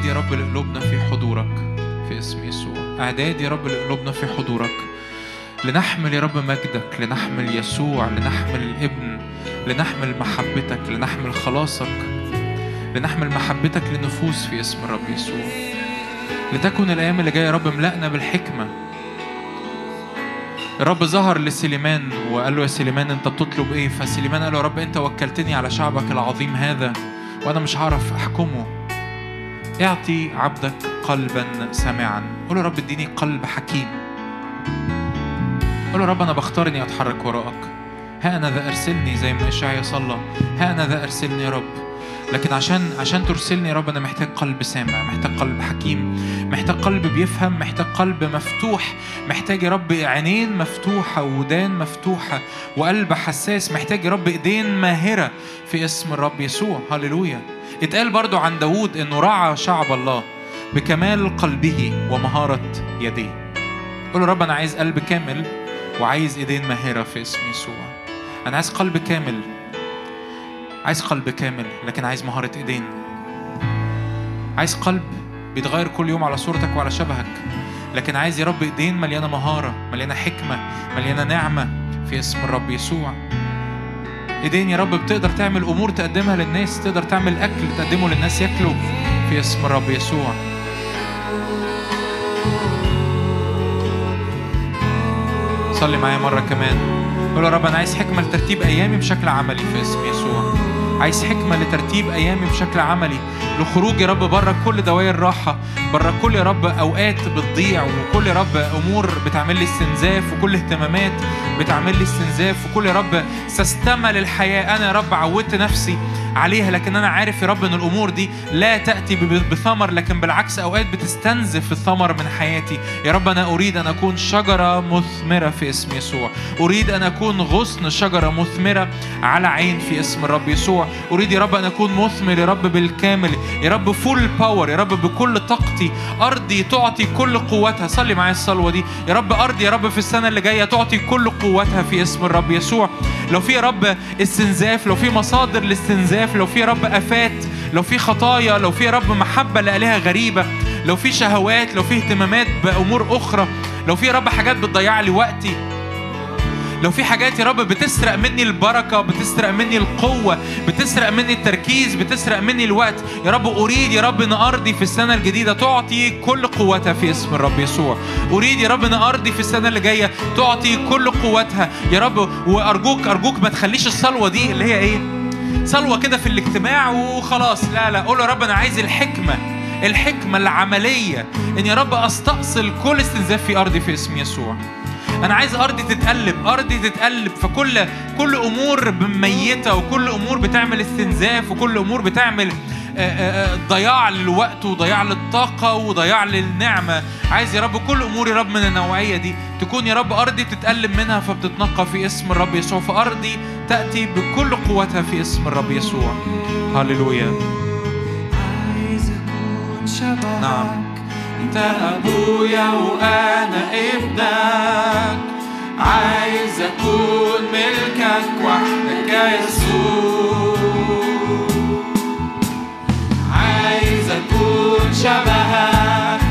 [SPEAKER 1] اعداد يا رب لقلوبنا في حضورك في اسم يسوع. اعداد يا رب لقلوبنا في حضورك. لنحمل يا رب مجدك لنحمل يسوع لنحمل الابن لنحمل محبتك لنحمل خلاصك. لنحمل محبتك للنفوس في اسم الرب يسوع. لتكن الأيام اللي جاية يا رب ملأنا بالحكمة. الرب ظهر لسليمان وقال له يا سليمان أنت بتطلب إيه؟ فسليمان قال له يا رب أنت وكلتني على شعبك العظيم هذا وأنا مش هعرف أحكمه. اعطي عبدك قلبا سامعا. قول يا رب اديني قلب حكيم. قول يا رب أنا بختار اني أتحرك وراءك. ها أنا ذا أرسلني زي ما اشعيا صلى ها أنا ذا أرسلني يا رب. لكن عشان عشان ترسلني يا رب أنا محتاج قلب سامع محتاج قلب حكيم. محتاج قلب بيفهم محتاج قلب مفتوح. محتاج يا رب عينين مفتوحة ودان مفتوحة وقلب حساس. محتاج يا رب إيدين ماهرة في اسم الرب يسوع. هللويا. اتقال برضو عن داوود إنه رعى شعب الله بكمال قلبه ومهارة يديه قول رب أنا عايز قلب كامل وعايز إيدين ماهرة في اسم يسوع. أنا عايز قلب كامل. عايز قلب كامل لكن عايز مهارة إيدين. عايز قلب بيتغير كل يوم على صورتك وعلى شبهك. لكن عايز يا رب إيدين مليانة مهارة مليانة حكمة مليانة نعمة في اسم الرب يسوع. إيدين يا رب بتقدر تعمل أمور تقدمها للناس تقدر تعمل أكل تقدمه للناس ياكلوا في اسم الرب يسوع. صلي معايا مرة كمان. قول يا رب أنا عايز حكمة لترتيب أيامي بشكل عملي في اسم يسوع. عايز حكمة لترتيب أيامي بشكل عملي. لخروج يا رب بره كل دوائر راحة بره كل يا رب أوقات بتضيع وكل يا رب أمور بتعمل لي استنزاف وكل اهتمامات بتعمل لي استنزاف وكل يا رب سستمة للحياة أنا يا رب عودت نفسي عليها لكن أنا عارف يا رب إن الأمور دي لا تأتي بثمر لكن بالعكس أوقات بتستنزف الثمر من حياتي. يا رب أنا أريد أن أكون شجرة مثمرة في اسم يسوع. أريد أن أكون غصن شجرة مثمرة على عين في اسم الرب يسوع. أريد يا رب أن أكون مثمر يا رب بالكامل. يا رب full power يا رب بكل طاقتي أرضي تعطي كل قوتها. صلي معايا الصلوة دي. يا رب أرضي يا رب في السنة اللي جاية تعطي كل قوتها في اسم الرب يسوع. لو في يا رب استنزاف لو في مصادر لاستنزاف لو في يا رب آفات لو في خطايا لو في يا رب محبة لآلهة غريبة لو في شهوات لو في اهتمامات بأمور أخرى لو في يا رب حاجات بتضيع لي وقتي. لو في حاجات يا رب بتسرق مني البركة بتسرق مني القوة بتسرق مني التركيز بتسرق مني الوقت يا رب أريد يا رب أن أرضي في السنة الجديدة تعطي كل قوتها في اسم الرب يسوع. أريد يا رب أن أرضي في السنة اللي جاية تعطي كل قوتها. يا رب وأرجوك أرجوك ما تخليش الصلوة دي اللي هي إيه؟ صلوة كده في الاجتماع وخلاص. لا لا قول يا رب أنا عايز الحكمة الحكمة العملية إن يا رب أستأصل كل استنزاف في أرضي في اسم يسوع. أنا عايز أرضي تتقلب أرضي تتقلب فكل كل أمور ميته وكل أمور بتعمل استنزاف وكل أمور بتعمل آه، آه، آه، ضياع للوقت وضياع للطاقة وضياع للنعمة. عايز يا رب كل أمور يا رب من النوعية دي تكون يا رب أرضي تتقلب منها فبتتنقى في اسم الرب يسوع. فارضي تأتي بكل قوتها في اسم الرب يسوع. هللويا. نعم.
[SPEAKER 2] أنت أبويا وأنا ابنك. عايز أكون ملكك وحدك يا يسوع. عايز أكون شبهك.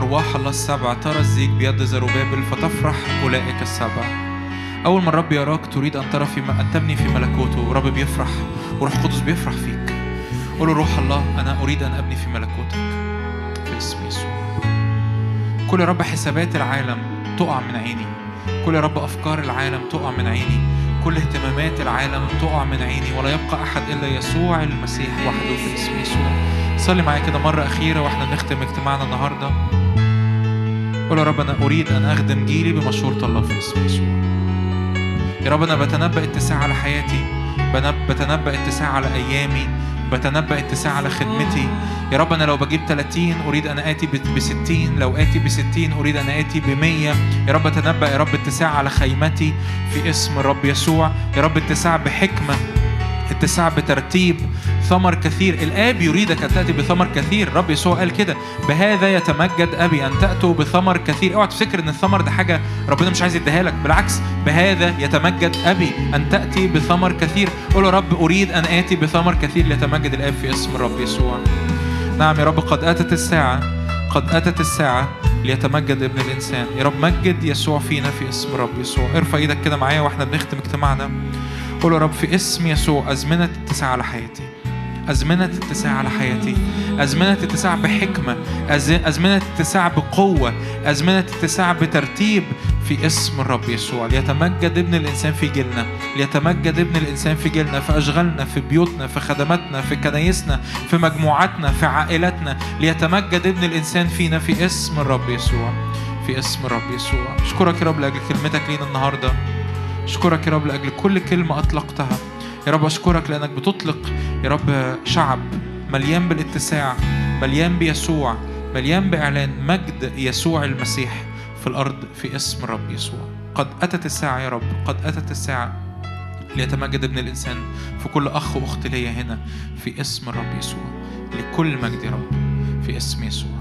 [SPEAKER 1] أرواح الله السبع ترى الزيج بيد زروبابل فتفرح أولئك السبع. أول ما الرب يراك تريد أن ترى في أن تبني في ملكوته. ورب بيفرح وروح قدس بيفرح فيك. قول له روح الله أنا أريد أن أبني في ملكوتك. في اسم يسوع. كل يا رب حسابات العالم تقع من عيني. كل يا رب أفكار العالم تقع من عيني. كل اهتمامات العالم تقع من عيني. ولا يبقى أحد إلا يسوع المسيح وحده. في اسم يسوع. صلي معايا كده مرة أخيرة وإحنا بنختم اجتماعنا النهاردة. قول يا رب أنا أريد أن أخدم جيلي بمشورة الله في اسم يسوع. يا رب أنا بتنبأ اتساع على حياتي بتنبأ اتساع على أيامي بتنبأ اتساع على خدمتي. يا رب أنا لو بجيب 30 أريد أن آتي ب 60 لو آتي ب 60 أريد أن آتي ب 100 يا رب أتنبأ يا رب اتساع على خيمتي في اسم الرب يسوع. يا رب اتساع بحكمة. اتساع بترتيب ثمر كثير. الآب يريدك أن تأتي بثمر كثير. رب يسوع قال كده. بهذا يتمجد أبي أن تأتوا بثمر كثير. اوعى تفتكر أن الثمر ده حاجة ربنا مش عايز يديها لك. بالعكس بهذا يتمجد أبي أن تأتي بثمر كثير. قول يا رب أريد أن آتي بثمر كثير ليتمجد الآب في اسم الرب يسوع. نعم يا رب قد أتت الساعة قد أتت الساعة ليتمجد ابن الإنسان. يا رب مجد يسوع فينا في اسم الرب يسوع. ارفع إيدك كده معايا وإحنا بنختم اجتماعنا. قول يا رب في اسم يسوع أزمنة اتساع على حياتي. أزمنة اتساع على حياتي. أزمنة اتساع بحكمة. أز- أزمنة اتساع بقوة. أزمنة اتساع بترتيب في اسم الرب يسوع. ليتمجد ابن الإنسان في جيلنا. ليتمجد ابن الإنسان في جيلنا في أشغالنا في بيوتنا في خدماتنا في كنايسنا في مجموعاتنا في عائلاتنا. ليتمجد ابن الإنسان فينا في اسم الرب يسوع. في اسم الرب يسوع. أشكرك يا رب لأجل كلمتك لينا النهارده. أشكرك يا رب لأجل كل كلمة أطلقتها. يا رب أشكرك لأنك بتطلق يا رب شعب مليان بالاتساع مليان بيسوع مليان بإعلان مجد يسوع المسيح في الأرض في اسم الرب يسوع. قد أتت الساعة يا رب قد أتت الساعة ليتمجد ابن الإنسان في كل أخ وأخت ليا هنا في اسم الرب يسوع لكل مجد يا رب في اسم يسوع.